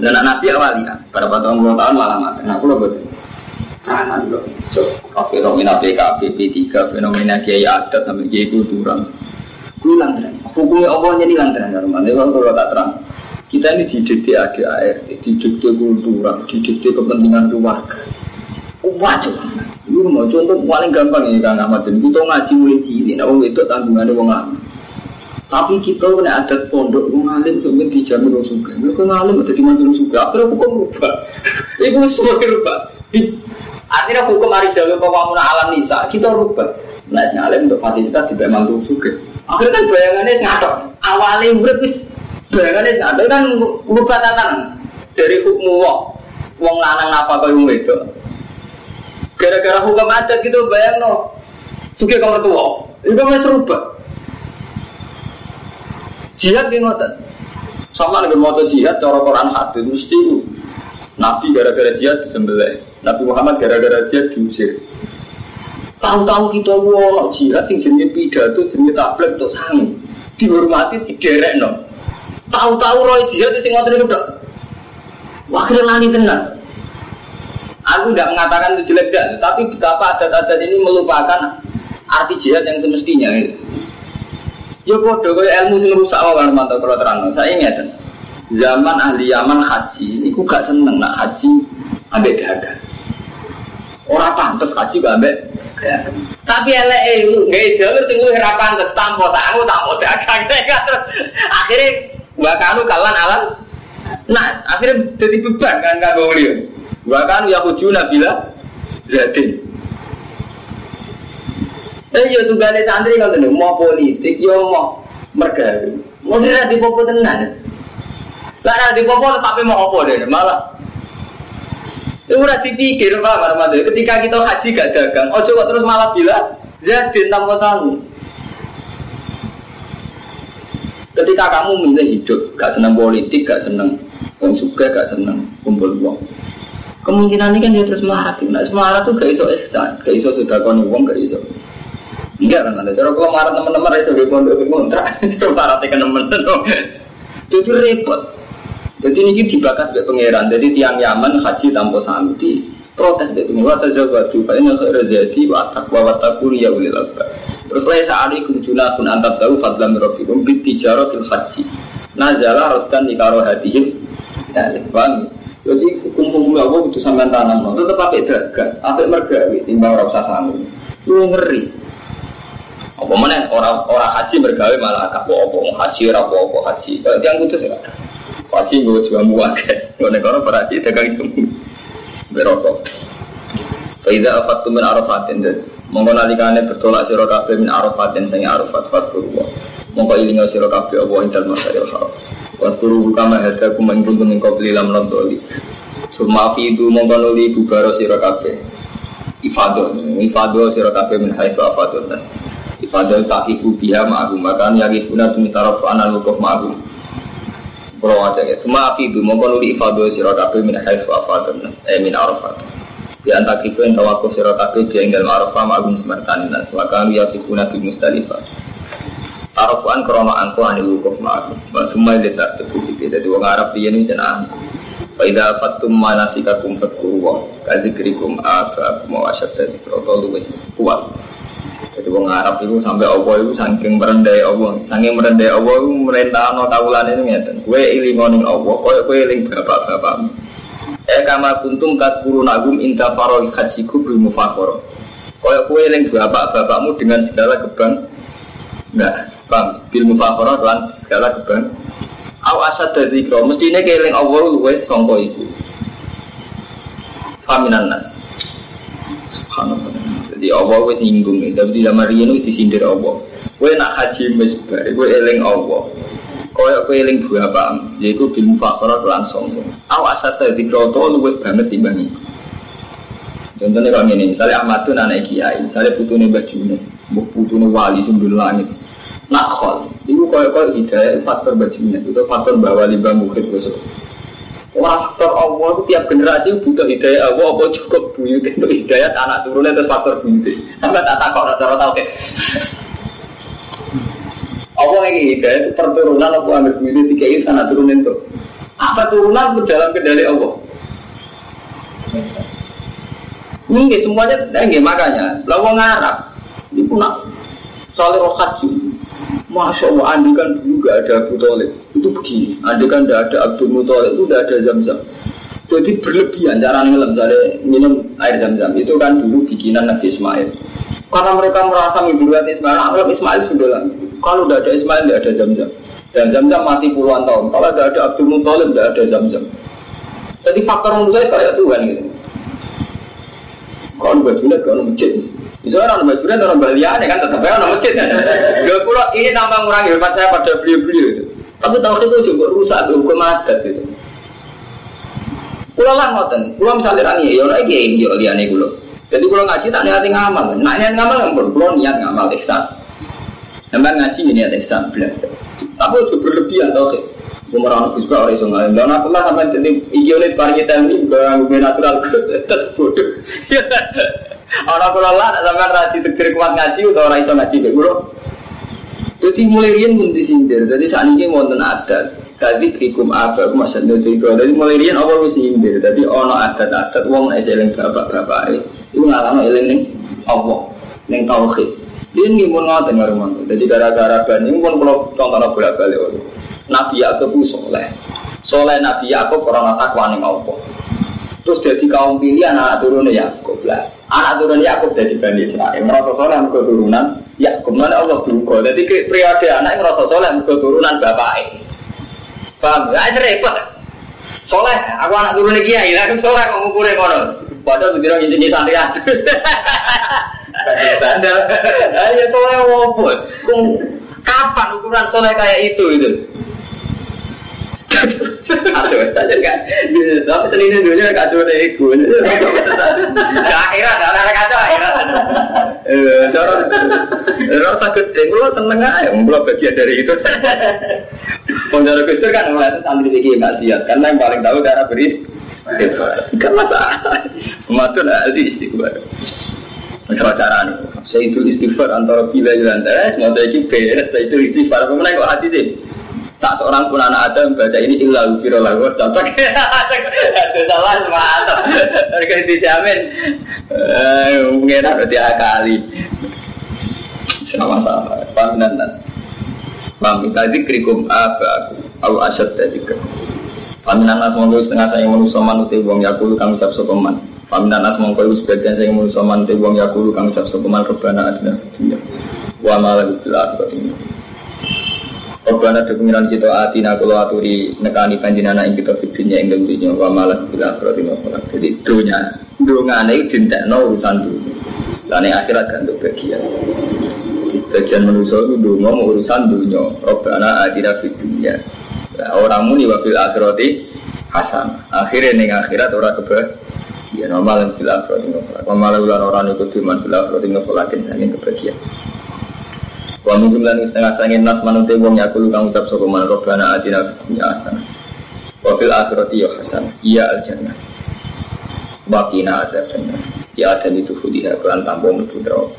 Dan anak nabi awal ya, pada patang puluh tahun malah mati. Nah, aku loh betul. Perasaan loh, so, fenomena PKB, P3, fenomena kiai adat sampai kiai kultural. Gue lantren, hukumnya Allah jadi lantren, kalau tak terang. Kita ini dididik ADART, dididik kultural, dididik kepentingan keluarga. Wajib. Lu mau contoh paling gampang ya Kang Ahmad. Kita ngaji mulai cilik, nah wong itu tanggungannya wong. Tapi kita kena ada pondok wong alim sampai dijamin wong suka. Mereka ngalim ada di mana suka. Akhirnya hukum rubah. Ibu semua rubah. Akhirnya hukum hari jalur pewamunan alam nisa kita rubah. Nah, si alim untuk fasilitas di mantu suka. Akhirnya kan bayangannya ngatok. Awalnya urip Bayangannya ada kan merubah tatanan dari hukum wong, wong lanang apa kau yang itu. Gara-gara hukum adat gitu bayang no, suka kamar tua, itu masih serubah. Jihad di ngotot, sama dengan moto jihad cara Quran hadis mesti Nabi gara-gara jihad disembelih, Nabi Muhammad gara-gara jihad diusir. Tahu-tahu kita wong jihad yang jenis pidato jenis tablet tuh sangi dihormati diderek no. Tahu-tahu roy jihad itu ngotot itu dok. Wakil lani tenang. Aku tidak mengatakan itu jelek dan, tapi betapa adat-adat ini melupakan arti jihad yang semestinya. Ya bodoh, kayak ilmu sing rusak wae mantau kalau terang. Saya ingat zaman ahli Yaman haji, itu gak seneng nak haji ambek dagang. Orang pantas haji gak ambek tapi elek itu nggak jalur sing luwih ra pantes tanpa tamu tanpa dagang. Akhirnya Wakanu kalan alam. Nah, akhirnya jadi beban kan kan. Wakanu ya hujuna bila jadi. Eh yo tunggale santri kan tuh mau politik yo mau mergawe. Mau dira di popo tenan. Lah di popo tapi mau apa deh malah itu udah dipikir Pak Marmado. Ketika kita haji gak dagang, ojo kok terus malah bilang jadi tanpa tahu. Ketika kamu milih hidup, gak senang politik, gak senang uang suka, gak senang kumpul uang. Kemungkinan ini kan dia terus melarat. Nah, melarat tuh gak iso ihsan, gak iso sudah kau uang, gak iso. Enggak kan ada. Cara kalau marah teman-teman iso di pondok kontrak, terus marah teman-teman. Itu repot. Jadi ini dibakar sebagai pangeran. Jadi tiang Yaman haji tanpa sami protes dari pengeluar tajawadu. Pak ini rezeki wa takwa wa takuri ya ulil albab. Terus lain saat ini kunjuna pun antar tahu fadlan rabbikum bit tijaro fil haji. Nazala rotan di karo hadihim. Ya, bang. Jadi hukum-hukum Allah itu sampai tanam, no. tetap pakai dagang, pakai mergawi, timbang usah sanggup. Lu ngeri. Apa mana orang orang haji mergawi malah kapo apa haji rapo apa haji. Yang putus ya. Haji gue juga muak. Gue negara berhaji dagang jamu. Berokok. Faidah apa tuh min arafatin dan Mongko nalikane bertolak sira kabeh min arafatin sing arafat fatkurwa. Mongko ilinga sira kabeh apa ing dalem masyaril haram. Waskuru kama hada kum ing kuntum ing qabli lam fi itu mongko nuli bubaro sira kabeh. Ifadah, ifadah sira kabeh min haitsu afadun nas. Ifadah takiku biha ma'agum Makan yagi guna tumi taraf anal wukuf ma'agum Kalau aja ya Semua afidu Mongko nuli ifadah sira kabeh min haitsu afadun nas Eh min arafat di antara kita yang tawaku dia yang dalam arafah ma'agung semertani nas maka lu yakifuna di mustalifah Arafuan krono angko anil wukuf ma'agung wa semua yang letak terbukti jadi wong Arab dia ini jenah. Faidah fatum manasikakum fatkuru wa kadzikrikum abakum wa asyadda dzikra kuat jadi Wong Arab itu sampai Allah itu saking merendai Allah, saking merendai Allah itu merintah no kaulan itu ngeten. Kue iling ngoning Allah, kue kue iling bapak bapakmu. Eh kama kuntum kat guru nagum inta faroi hajiku bil mufakor. Kue kue iling bapak bapakmu dengan segala kebang. Nah, bang bil mufakor dan segala kebang. Aw asad dari kro, mestinya kue iling Allah luwe songko itu. Faminan nas. Jadi Allah wis nyinggung tapi di zaman riyen wis disindir Allah. Kowe nak haji wis bar, kowe eling Allah. Kowe kowe eling bapak, yaiku bil mufakhara langsung. Aw asat dzikra to luwih banget timbang iku. Contohnya kalau ini, misalnya Ahmad tuh anak kiai, misalnya putune Mbah Juno, putune wali sumber langit. Nak khol, itu kau hidayah faktor bajunya, itu faktor bawa limbah mukit besok. Faktor Allah itu tiap generasi butuh hidayah Allah apa cukup buyut itu hidayah anak turunnya itu faktor buyut. Sampai tak takut cara tahu ke. Allah yang hidayah itu perturunan apa ambil buyut tiga ini sana turunin itu. Apa turunan itu dalam kendali Allah? Ini semuanya enggak makanya. Lalu ngarap, itu nak soal roh haji. Masya Allah, andi kan dulu gak ada Abu Talib Itu begini, andi kan gak ada Abdul Muthalib itu gak ada zam-zam. Jadi berlebihan cara ngelam, misalnya minum air zam-zam. Itu kan dulu bikinan Nabi Ismail. Karena mereka merasa mimpiwat Ismail, nah, Ismail sudah lagi Kalau gak ada Ismail, gak ada zam-zam. Dan zam-zam mati puluhan tahun. Kalau gak ada Abdul Muthalib, gak ada zam-zam. Jadi faktor saya kayak Tuhan gitu. Kalau gak jelas, kalau masjid. Misalnya orang Madura, orang Baliane kan tetap ada orang masjid. Gak pulau ini tambah ngurangi hormat saya pada beliau-beliau. itu. Tapi tahun itu juga rusak hukum adat itu. Pulau lah ngoten, pulau misalnya rangi, ya orang ini yang liane pulau. Jadi pulau ngaji tak niat ngamal, nak niat ngamal yang pulau niat ngamal ihsan. Nampak ngaji ini niat ihsan belajar. Tapi itu berlebihan tau sih. Umar anak bisa orang iso ngalim. Dan aku lah sampai jadi iki oleh kita ini bukan natural tetap. Orang kula lah sampai rasi tegir kuat ngaji atau orang iso ngaji be kula. Jadi mulai rian pun disindir. Jadi saat ini wonten adat. Tadi krikum apa maksudnya itu. Jadi mulai rian awal wis sindir. Jadi ono adat-adat wong nek eling bapak-bapak itu ngalami eling ning Allah ning tauhid. Dia ini pun ngoten karo Jadi gara-gara ban ini pun kalau contohnya bolak-balik. Nabi itu soleh. Soleh Nabi Yakub orang takwa ning Allah. Terus jadi kaum pilihan anak turunnya Yakub lah. Anak turun Yakub dari Bani Israel. Merasa soleh mereka turunan Yakub. Mana Allah duga. Jadi periode anak merasa soleh mereka turunan bapak. Paham? Ya itu repot. Soleh, aku anak turun kiai. Aku soleh kok ngukurin kono. Padahal begitu orang ini santri Sandal. Ayo soleh wobot. Kapan ukuran soleh kayak itu itu? Aduh, saja kan. Tapi selini dunia kacau deh iku. Akhirat, ada kacau akhirat. Eh, cara, sakit deh. Gue seneng aja, belum bagian dari itu. Pondok Gus kan itu santri lagi nggak siap, karena yang paling tahu cara beris. Kan masalah. Matun ahli istighfar. Masalah cara nih. Saya itu istighfar antara bila dan eh, semua itu beres. Saya itu istighfar. Pemenang kok hati sih. Tak seorang pun anak ada membaca ini illa ufiro lagu cocok. Itu salah mantap. Harga dijamin. Eh, mungkin ada tiga kali. Sama-sama. Paminan nas. Mami tadi krikum apa aku. Aku asyad tadi ke. Paminan nas monggo setengah saya manusia manute wong yakulu kang ucap sopeman. Paminan nas monggo sebagian saya manusia manute wong yakulu kang ucap sopeman rebana adina dunia. Wa malah bil akhirat Rabbana do pengiran kita atina kula aturi nekani panjenengan ing kita fitnya ing dunya wa malah bila akhirati wa Jadi dunya dungane dintekno urusan dunia. Lan akhirat kan untuk bagian. Bagian manusia itu dungo urusan dunia. Rabbana atina fid dunya. Nah, orang muni wa bil akhirati hasan. Akhirnya ning akhirat ora keba Ya normal bil akhirati wa malah ulan orang ikut iman bil akhirati kebahagiaan. Wa min jumlah setengah sangin nas manute wong yakulu kang ucap sapa man robbana atina fid dunya hasanah. Wa fil akhirati ya hasanah. Iya al jannah. Wa qina adzabannar. Ya ada itu fudiha kelan tampo mlebu neraka.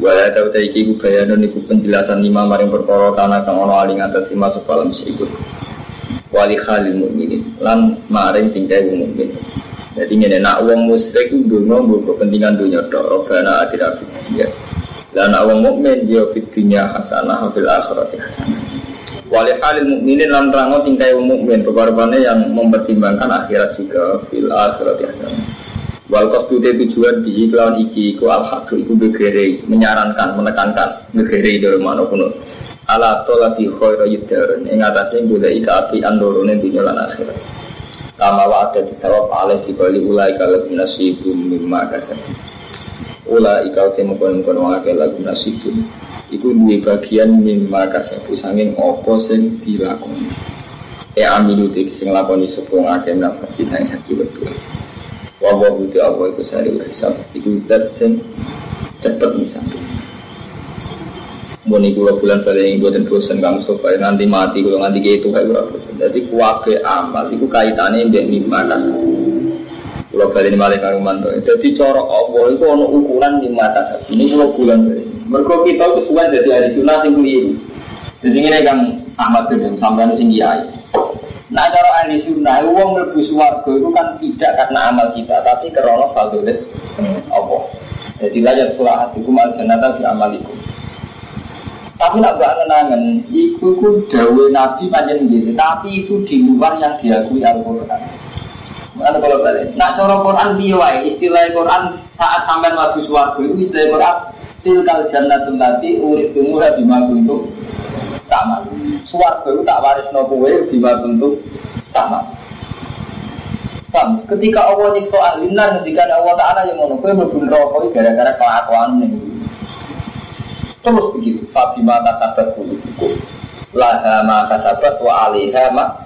Wala tau ta iki ku bayanan penjelasan lima maring perkara tanah kang ana aling atas lima sepalam sikut. Wali khalil mukminin lan maring tingkai wong mukmin. Jadi ini nak wong musyrik itu dulu kepentingan dunia tok. Atina fid dunya Dan awang mukmin dia fitunya hasanah fil akhirati hasanah. Wali halil mukminin lan rango tingkai wong mukmin pekorbannya yang mempertimbangkan akhirat juga fil akhirati hasanah. Wal kostude tujuan di iklan iki iku al haqu iku begere menyarankan menekankan begere dari mana pun ala tolabi khairu yudharun ing atase golek api andorone dunya lan akhirat. Kama wa ada di sawab alih dibali ulai kalau nasibum mimma kasab. Ula ikau temu kon kon wong akeh lagu nasibun. Iku duwe bagian mimma kasabu sanging apa sing dilakoni. E amilu te sing lakoni sapa akeh nafsi sing haji betul. Wa wa buti apa iku sari hisab. Iku dat sing cepet misambi. Muni kula bulan paling buatan bosan kang supaya nanti mati kalau nanti gitu kayak berapa. Jadi kuwabe amal itu kaitannya dengan mimma kasabu. Kalau balik malah kang manto. Jadi cara Allah itu ono ukuran di mata. Ini kalau bulan balik. Mereka kita itu sudah jadi hari sunnah sing keliru. Jadi ini kang Ahmad bin sampai sing kiai. Nah cara ahli sunnah, uang mlebu swarga itu kan tidak karena amal kita, tapi karena fadilat Allah. Jadi layak sekolah hatiku mal jannata di amaliku. Tapi nak gak kenangan, itu ku dawe Nabi panjang gitu, tapi itu di luar yang diakui Al-Quran. Mana kalau balik? Nak cara Quran biwai istilah Quran saat sampai waktu suatu itu istilah Quran tilkal jannatul lati urid tumuha bima kuntum tamal. Suwarga itu tak waris no kowe bima tamal. Paham? Ketika Allah nyiksa ahlinar ketika Allah Ta'ala yang mau kowe mlebu neraka gara-gara kelakuan ning. Terus begitu, Fabima kasabat kulubukum. Laha ma kasabat wa alaiha ma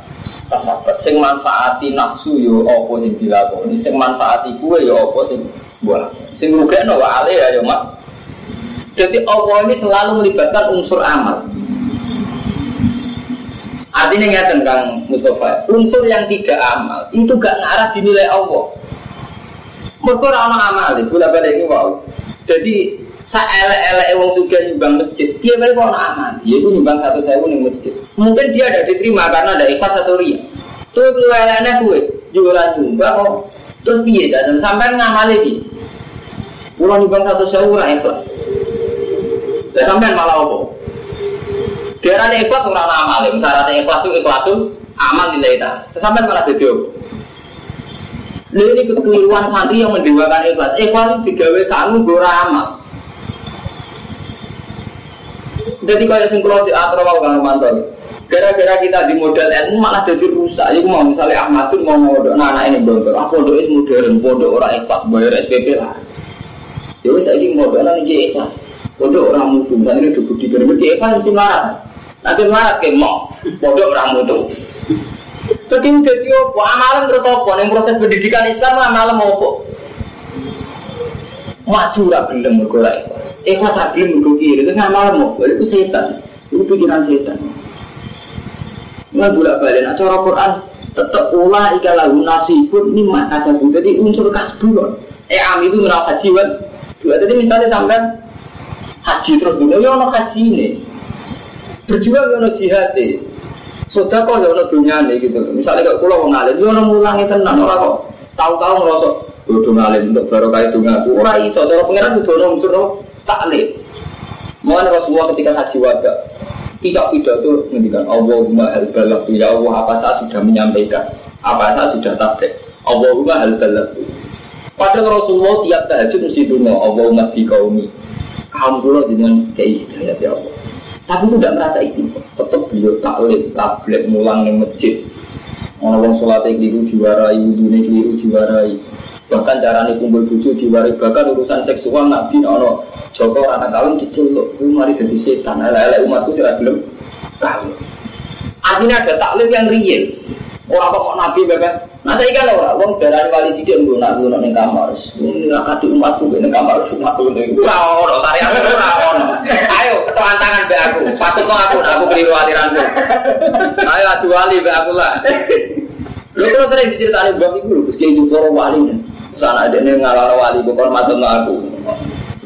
tasabat sing manfaati nafsu yo apa sing dilakoni? Sing manfaati kue yo apa sing buah? Sing rugekno wa ale ya yo mak. Jadi Allah ini selalu melibatkan unsur amal. Artinya nggak tentang Mustafa unsur yang tidak amal itu gak ngarah dinilai Allah. Mereka orang amal itu udah pada ini wow jadi saya elek-elek wong juga nyumbang masjid dia mereka orang amal dia itu nyumbang satu sewu nih masjid. Mungkin dia ada diterima karena ada ikhlas atau ria. Tuh lu eleknya gue jualan nyumbang kok. Terus piye dan sampai ngamali di pulang nyumbang satu sewu lah ikhlas. Dan sampai malah apa? Dia ada ikhlas orang amal. Misalnya ikhlas tuh ikhlas tuh amal nilai tak. Sampai malah video Lalu ini kekeliruan santri yang mendewakan ikhlas. Ikhlas itu digawe sangu gora amal. Jadi kalau yang kalau di atro mau kang mantan. Gara-gara kita di modal ilmu malah jadi rusak. Jadi mau misalnya Ahmad mau modal, nah anak ini bongkar. Aku modal itu modern, modal orang ikhlas bayar SPP lah. Ya wes ini modal nanti ikhlas. Modal orang mutu, ini duduk di piramid ikhlas itu marah. Nanti marah ke mau, modal orang mutu. Jadi jadi apa? Amalan terus apa? Yang proses pendidikan Islam amalan apa? Maju lah belum bergerak ikhlas. Ikhlas lagi mergo kiri, itu ngamal mau, itu setan, itu pikiran setan. Nggak bolak balik, nah cara Quran tetap ulah ika lagu nasibun mimma kasabu. Jadi unsur kasbu Eh am itu merawat haji kan. Tadi misalnya sampai haji terus dulu, ya ono haji ini. Berjuang ya ono jihad Sudah kok ya ono dunia nih gitu. Misalnya kalau pulau mengalir, ya ono mulangi tenang orang kok. Tahu-tahu ngerosok, Kudu ngalim untuk barokah itu ngaku. Ora iso, cara pengiran kudu ono unsur taklim. Mohon Rasulullah ketika haji wada, tidak pidato ngendikan Allahumma hal balak ya Allah apa saya sudah menyampaikan, apa saya sudah tabrik. Allahumma hal balak. Padahal Rasulullah tiap tahajud mesti dungo Allahumma fi kaumi. Kaum dulu dengan keinginan ya Allah. Tapi itu tidak merasa itu. Tetap beliau taklim, tablik, mulang di masjid. Orang sholat yang keliru diwarai, wudhunya keliru diwarai. Bahkan caranya kumpul bucu diwarai, bahkan urusan seksual nabi ono Joko anak kawin diceluk, itu mari jadi setan. Ala-ala umatku sih belum kawin. Artinya ada taklim yang real. Orang kok mau nabi bebek. Nah saya kan orang, orang darah wali sidik nggak nak nggak neng kamar. Ini kati umatku neng kamar, umatku neng. Wah orang tari aku orang. Ayo ketuan tangan be aku, patut aku, aku keliru aliranku. Ayo adu wali be aku lah. Lu kalau sering diceritain bang itu, kayak itu orang wali nih. Sana ada nih ngalah wali, bukan mateng aku.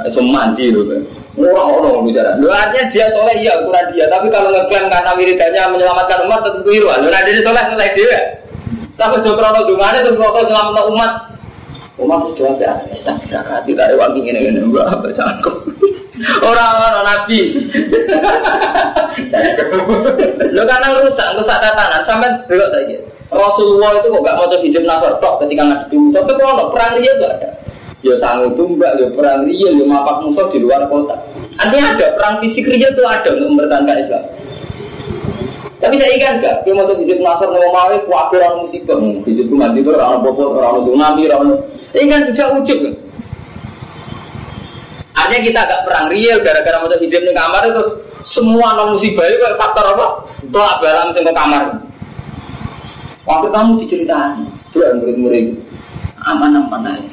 Itu mandi loh kan. Orang-orang bicara. Lu artinya dia soleh iya ukuran dia, tapi kalau ngeklaim karena wiridannya menyelamatkan umat tentu keliru. Lu nanti dia soleh soleh dia. Tapi jokro no dungane terus kok menyelamatkan umat. Umat itu ya, astagfirullah, tidak ada wangi ini ini baca aku. Orang-orang nabi. Lo karena rusak, rusak tatanan sampai belok saja. Rasulullah itu kok gak mau hijab nasor tok ketika ngadepi musuh. Tapi kalau perang dia tuh ada. Ya sanggup tumbak, ya perang dia, ya mapak musuh di luar kota. Artinya ada perang fisik dia tuh ada untuk mempertahankan Islam. Tapi saya ingat gak, dia mau hijab nasor mau mau kuatir orang musibah. Hijab itu mati itu orang bobot, orang tsunami, orang ini kan sudah ujub kan. Artinya kita agak perang real gara-gara mau hijab di kamar itu semua non musibah itu faktor apa? Tolak balam sing kamar. Waktu kamu diceritain, tuh yang murid-murid aman-aman aja.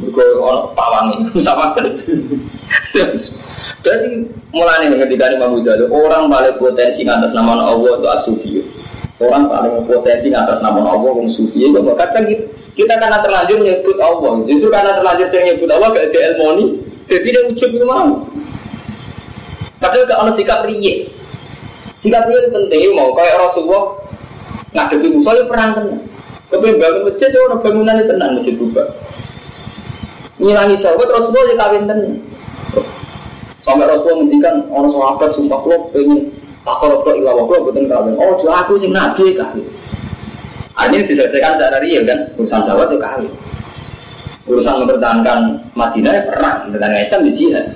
Gue orang pawang ini sama Jadi mulai nih ketika ini Imam Ghazali orang paling potensi atas nama Allah itu asufi. Orang paling potensi atas nama Allah yang sufi itu bahkan gitu. Kita karena terlanjur nyebut Allah, justru karena terlanjur saya nyebut Allah gak ada ilmu jadi dia ucap itu mau. Padahal gak sikap riye. Sikap riye itu penting mau kayak Rasulullah ngadepi musuh perang tenang. Kepengen bangun masjid orang bangunan itu tenang masjid berubah. Ngilangi sahabat Rasulullah dia kawin tenang. Sampai Rasulullah menghentikan orang sahabat sumpah lo pengen takor ke ilah waktu betul kawin. Oh jual aku sih nabi kawin. Artinya diselesaikan secara real kan urusan sahabat itu kawin. Urusan mempertahankan Madinah ya perang, mempertahankan Islam di jihad.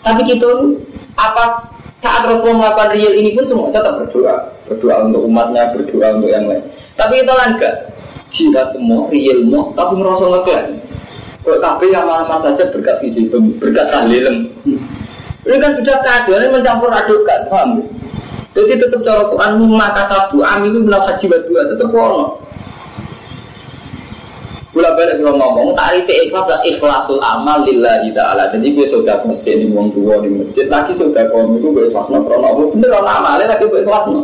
Tapi kita apa saat Rasulullah melakukan real ini pun semua tetap berdoa, berdoa untuk umatnya, berdoa untuk yang lain. Tapi kita kan enggak jihad semua, semua, tapi merasa ngeklaim. Kalau tapi yang mana saja berkat visi, berkat tahlilem. Ini kan sudah keadaan mencampur adukan, paham? Jadi tetap cara Quran maka sabu am itu bilang haji dua tetap ono. Gula balik kalau ngomong tarif ikhlas ikhlasul amal lillahi taala. Jadi gue sudah masjid di wong tua di masjid lagi sudah kaum gue ikhlasno krono Allah bener ono amale lagi gue ikhlasno.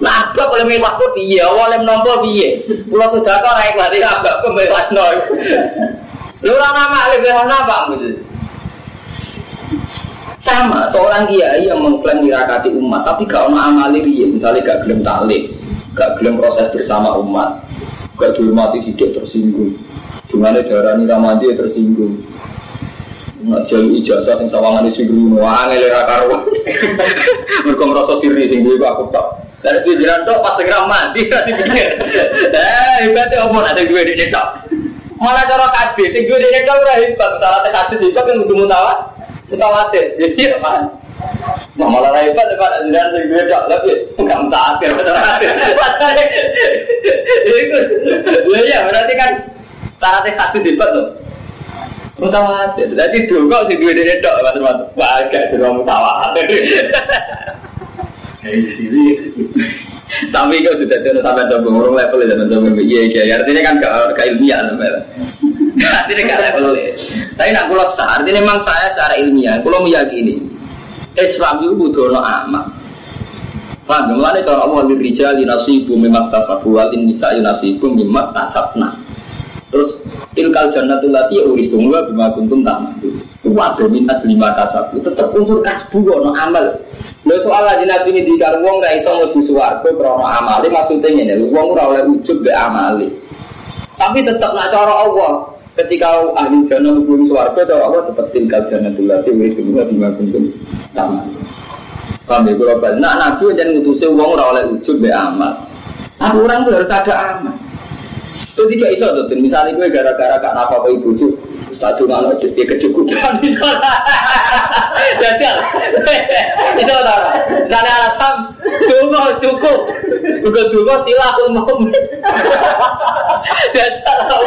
Nah, apa kalau mewah kok piye? Awalnya menompo piye? Sudah kau naik lagi apa? Ikhlasno. Lu orang amale gue apa? Sama seorang kiai yang mengklaim dirakati umat, tapi gak ono amali riya, misalnya gak gelem taklim, gak gelem proses bersama umat, gak dihormati tidak tersinggung. Dengan darah ini ramadi tersinggung. Nak jauh ijazah sing sawangan di singgung, wah ngele karuan. Mereka merasa siri sing aku tak. Dari pikiran tuh pas segera mati kan dipikir. Eh, hebatnya omong ada gue di tok. Malah cara kadis, sing gue di tok ora hebat, cara kadis itu kan kudu mutawat. Mutawatir, jadi apa? Nah malah hebat depan ajaran sing gue tak tapi nggak mutawatir mutawatir. Itu, ya berarti kan syaratnya satu hebat loh. Mutawatir, jadi dulu kok sing gue dede dok mas-mas, wah gak dulu mutawatir. Tapi kau sudah tahu sampai coba ngurung level itu coba iya iya artinya kan ke ilmiah sampai. Artinya gak level Tapi nak kulo sah, artinya memang saya secara ilmiah, kulo meyakini Islam itu butuh no amal. Paham? Mulanya cara Allah lirijal nasibu mimak tasabu walin nisa nasibu mimak tasabna. Terus tilkal jannatul lati uristum wa bima kuntum ta'malu. Wa minat lima kasabu tetap unsur kasbu no amal. Lho soal lagi nabi ini dikar wong ra iso mlebu swarga krana amale maksudnya ngene, wong ora oleh ujub be amale. Tapi tetap nak cara Allah, ketika ahli jannah hubungi suarga cara Allah tetap tinggal jannah dulu lagi wis kedua di kuntum sama. Paham ya kalau balik nah nabi jangan ngutusi uang ora oleh ujub be amal. Nah orang itu harus ada amal. Itu tidak iso tuh misalnya gue gara-gara gak apa ibu tuh satu malam dia kecukupan. Jadi itu orang dan alasan tunggu cukup. Juga tunggu silah umum dan salah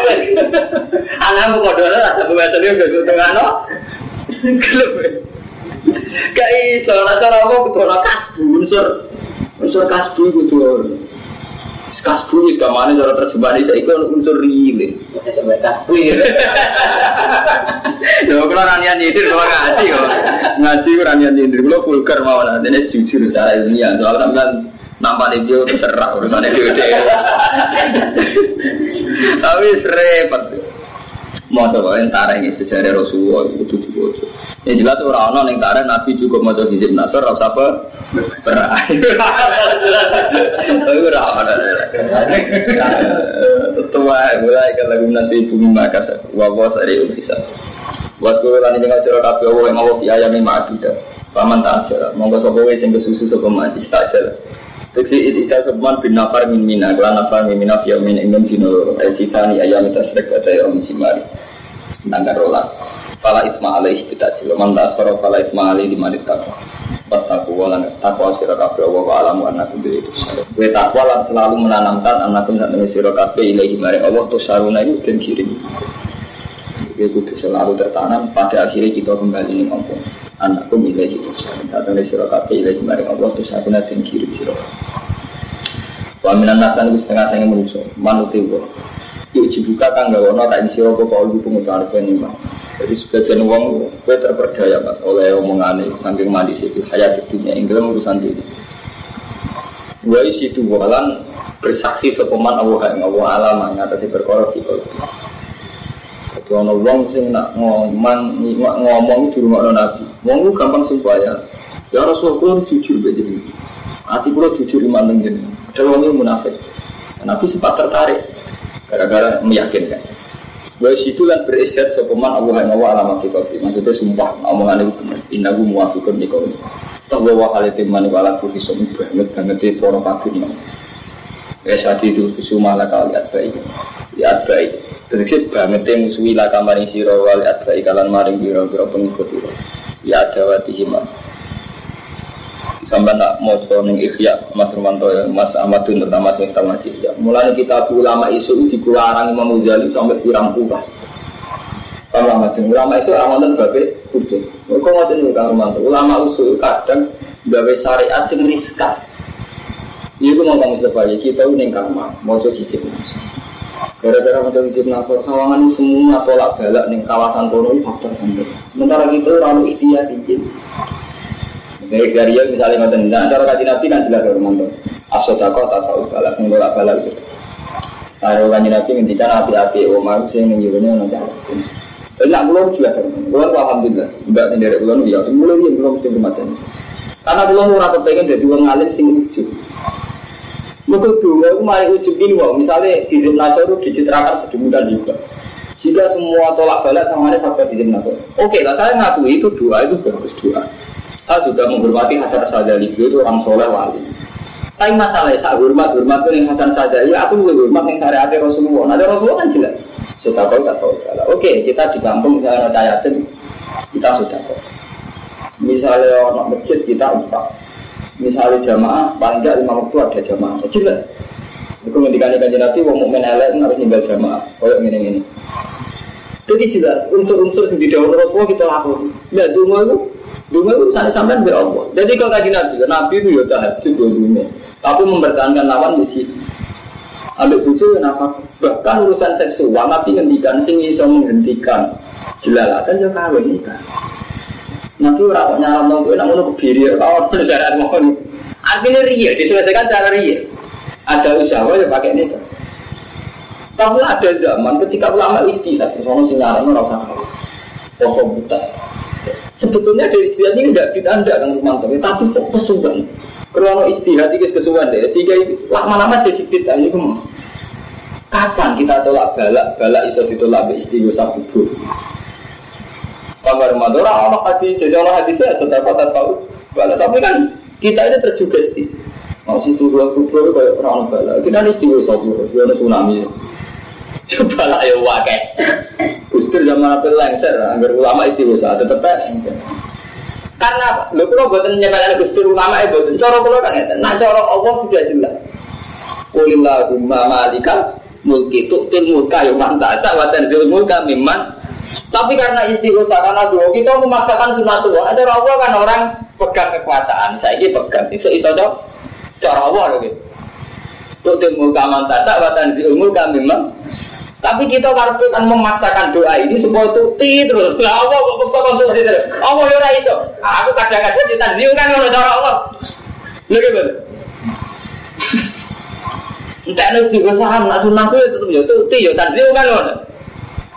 Anakmu kodone rasa pembetul itu gak tengah no. Gak iso, rasa apa? Kudu kasbu unsur unsur kasbu kudu kasbu wis kamane cara terjemahan saya itu unsur rile. Sampai kasbu ya. Lho kalau ranian nyindir kalau ngaji kok. Ngaji ranian nyindir kalau vulgar mawon ini jujur secara ilmiah soal sampean nampak dia terserah urusannya dia. Tapi repot. Mau coba entara ini sejarah Rasulullah itu dibaca. Yang jelas orang orang yang tarik Nabi juga mau coba hizib nasr, rasa apa? Tua mulai kalau bumi maka wawas dari ulisa. Buat kulo lan ing sira kabeh Allah yang Allah biaya mi ma'aduda. Paman tak aja. Monggo sapa wae sing kesusu sapa man istajal. Teksi itikal sebuah bin nafar min mina min ayam ya alaih kita jilo Man tasfaro fala itma alaih di manit takwa Bertakwa walan takwa sirah kabe Allah wa alamu anakku diri itu Gue takwa lan selalu menanamkan anakku saat ini sirah kabe ilahi mari Allah Tuh saruna itu dan kirim. Gue kudu selalu tertanam pada akhirnya kita kembali nih ngomong anakku milih itu saat ini sirah kabe ilahi mari Allah Tuh saruna dan kirim sirah Waminan nasan itu setengah saya menuso, manuti wa. Yuk dibuka kan gak wono tak isi apa kau lu pengusaha penima. Jadi sebagian uang gue terperdaya mas oleh omongan ini saking mandi sih hayat dunia Inggris urusan diri. Gue isi itu walan bersaksi sopeman Allah yang Allah alam ngatasi berkorok di kalau. Jadi ono wong sing nak ngomong ngomong di rumah nabi. Wong gampang sumpah ya. Ya Rasulullah jujur begini. Hati gue jujur iman dengan ada orang yang munafik. Nabi sempat tertarik gara-gara meyakinkan. Bahwa situ kan berisyat sopeman Allah yang Allah alamat kita. Maksudnya sumpah omongan itu benar. Inna gue muafikun di kau. Tak bawa hal itu mani wala tuh hisom banget banget di poro pakun. Ya saat itu lah kali baik. Lihat baik. Terus banget yang musuhi lah kamar isi rawal lihat baik kalian maring biro-biro pengikut. Ya ada wati himan sampai nak mau ning ikhya Mas Romanto ya. Mas Ahmad Dun terutama sing tahu ngaji ya mulai kita ulama isu di kuarang Imam Ghazali sampai kurang puas. Ulama itu ulama isu amanten babe kudu. Kok ngoten niku Kang Romanto ulama usul kadang gawe syariat sing riskan. Iya, gue ngomong Mustafa ya, kita ini kamar, mau hijab nasor. Gara-gara mau coba hijab nasor, sawangan semua tolak balak nih kawasan kono faktor sampai. Sementara kita lalu ikhtiar izin. Dari dari misalnya ngoten, nah cara kaji nabi kan jelas ya romanto. Asodako tak tahu balas, sing bolak balik. Kalau kaji nabi ngendikan hati-hati, omar sing menyuruhnya nanti. Tapi nak belum jelas, belum alhamdulillah, enggak sendiri belum ya, mulai dia belum mesti bermacam. Karena belum murah kepengen jadi orang alim sing ujub. Mereka dulu aku mari ujub ini, wow. misalnya di itu dicitrakan sedemikian juga. Jika semua tolak balik sama ini faktor di Zim Nasr. Oke lah, saya ngakui itu doa itu bagus doa. Saya juga menghormati Hasan Sadali itu orang soleh wali. Tapi masalahnya saya hormat hormat itu yang Hasan Sadali, aku juga hormat yang syariat Rasulullah. Nah Rasulullah kan jelas. Sudah tahu tak tahu. Oke, kita di kampung misalnya tayatin, kita sudah tahu. Misalnya orang masjid kita empat. Misalnya jamaah, paling tidak lima waktu ada jamaah. Jelas. Itu ngendikan ikan nabi, wong mukmin elek harus tinggal jamaah. Gini ini. Jadi jelas unsur-unsur di dalam Rasulullah kita lakukan. Ya, cuma itu Dungu itu sampai be Allah. Jadi kalau kaji nabi, nabi itu ya dua dunia. Tapi mempertahankan lawan di sini. Ambil bucu kenapa? Bahkan urusan seksual, nabi ngendikan sing iso menghentikan jelalatan ya kawin nikah. Nabi orang kok nyalam dong, gue namun kebiri, kawan syarat mohon. Artinya ria, diselesaikan cara ria. Ada usaha ya pakai nikah. Tapi ada zaman ketika ulama istilah, orang sing usah kawin. Pokok buta. Sebetulnya dari istihad ini tidak ditanda kan Rumanto, tapi kok kesuwan. Kalau istihad itu kesuwan deh, sehingga lama-lama jadi tidak ini Kapan kita tolak balak, balak iso ditolak be istighosah kubur. Kamar Rumanto, orang hadis, sejarah hadisnya sudah kota tahu balak, tapi kan kita ini terjugesti. Mau sih tuh dua kubur kayak orang balak, kita ini istighosah kubur, ada tsunami. Coba lah ya wakai. Gustur zaman apa lengser, agar ulama istighosah tetap lengser. Karena lo kalau buatan nyepelkan Gustur ulama ya buatan coro kalau kan ya. Nah coro Allah sudah jelas. Qulillahumma malikal mulki tu'til mulka yuman ta'asa wa tanzil mulka mimman tapi karena istighosah karena dua kita memaksakan sunatullah. Ada Allah kan orang pegang kekuasaan. Saya ini pegang. Iso iso dong. Cara Allah loh gitu. Tu'til mulka man ta'asa wa tanzil mulka mimman tapi kita kan memaksakan doa ini supaya tuti terus. Lah apa kok kok kok terus. Allah ora iso. Aku kadang-kadang ditanziu kan ngono cara Allah. Lha gimana? Entah nek di saham nak sunah kuwi tetep ya tuti ya tanziu kan ngono.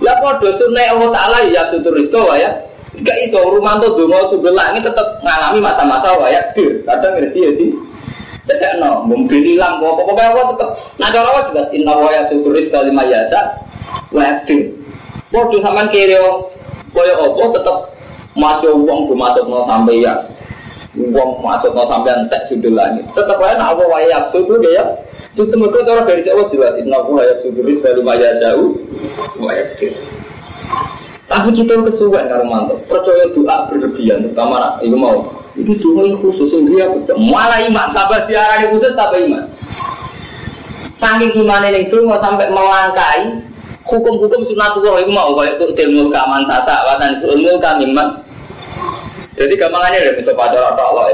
Lah padha sunah Allah taala ya tutur itu ya. Enggak iso rumanto donga sumber langit tetep ngalami mata-mata ya. Kadang ngerti ya sih. Tidak no, mungkin hilang, pokoknya apa tetap. Nah cara apa juga inna wa ya syukuris kali mayasa, wadir. Bodoh sama kiri, boy percaya apa? Tetap masuk no sampai ya. Uang masuk no sampai entek sudah lagi tetap nak apa? Wayak sudah ya. Itu mereka cara dari siapa? Jelas inna aku hayat suduris baru maya jauh. Wayak tapi kita kesukaan karo mantap percaya doa berlebihan terutama nak itu mau. Itu doa khusus sendiri aku malah iman. Sabar diarani khusus tapi iman. Saking iman ini itu mau sampai melangkai hukum-hukum sunatullah itu mau kayak itu ilmu kaman tasa watan ilmu kamiman jadi gampangannya ada bisa pada Allah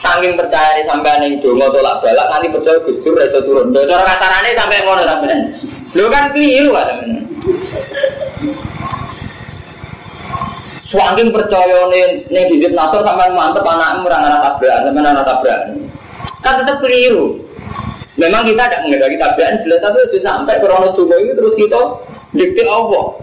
Saking percaya nih sampai neng dongo tolak balak nanti percaya gusur reso turun. Cara kasarannya sampai ngono sampai. Lo kan keliru kan temen. Saking percaya nih nih hizib nasor sampai mantep anak murang anak tabrakan sampai anak tabrakan. Kan tetap keliru. Memang kita tidak mengendaki tabrakan jelas tapi itu sampai krono dongo itu terus kita dikti Allah.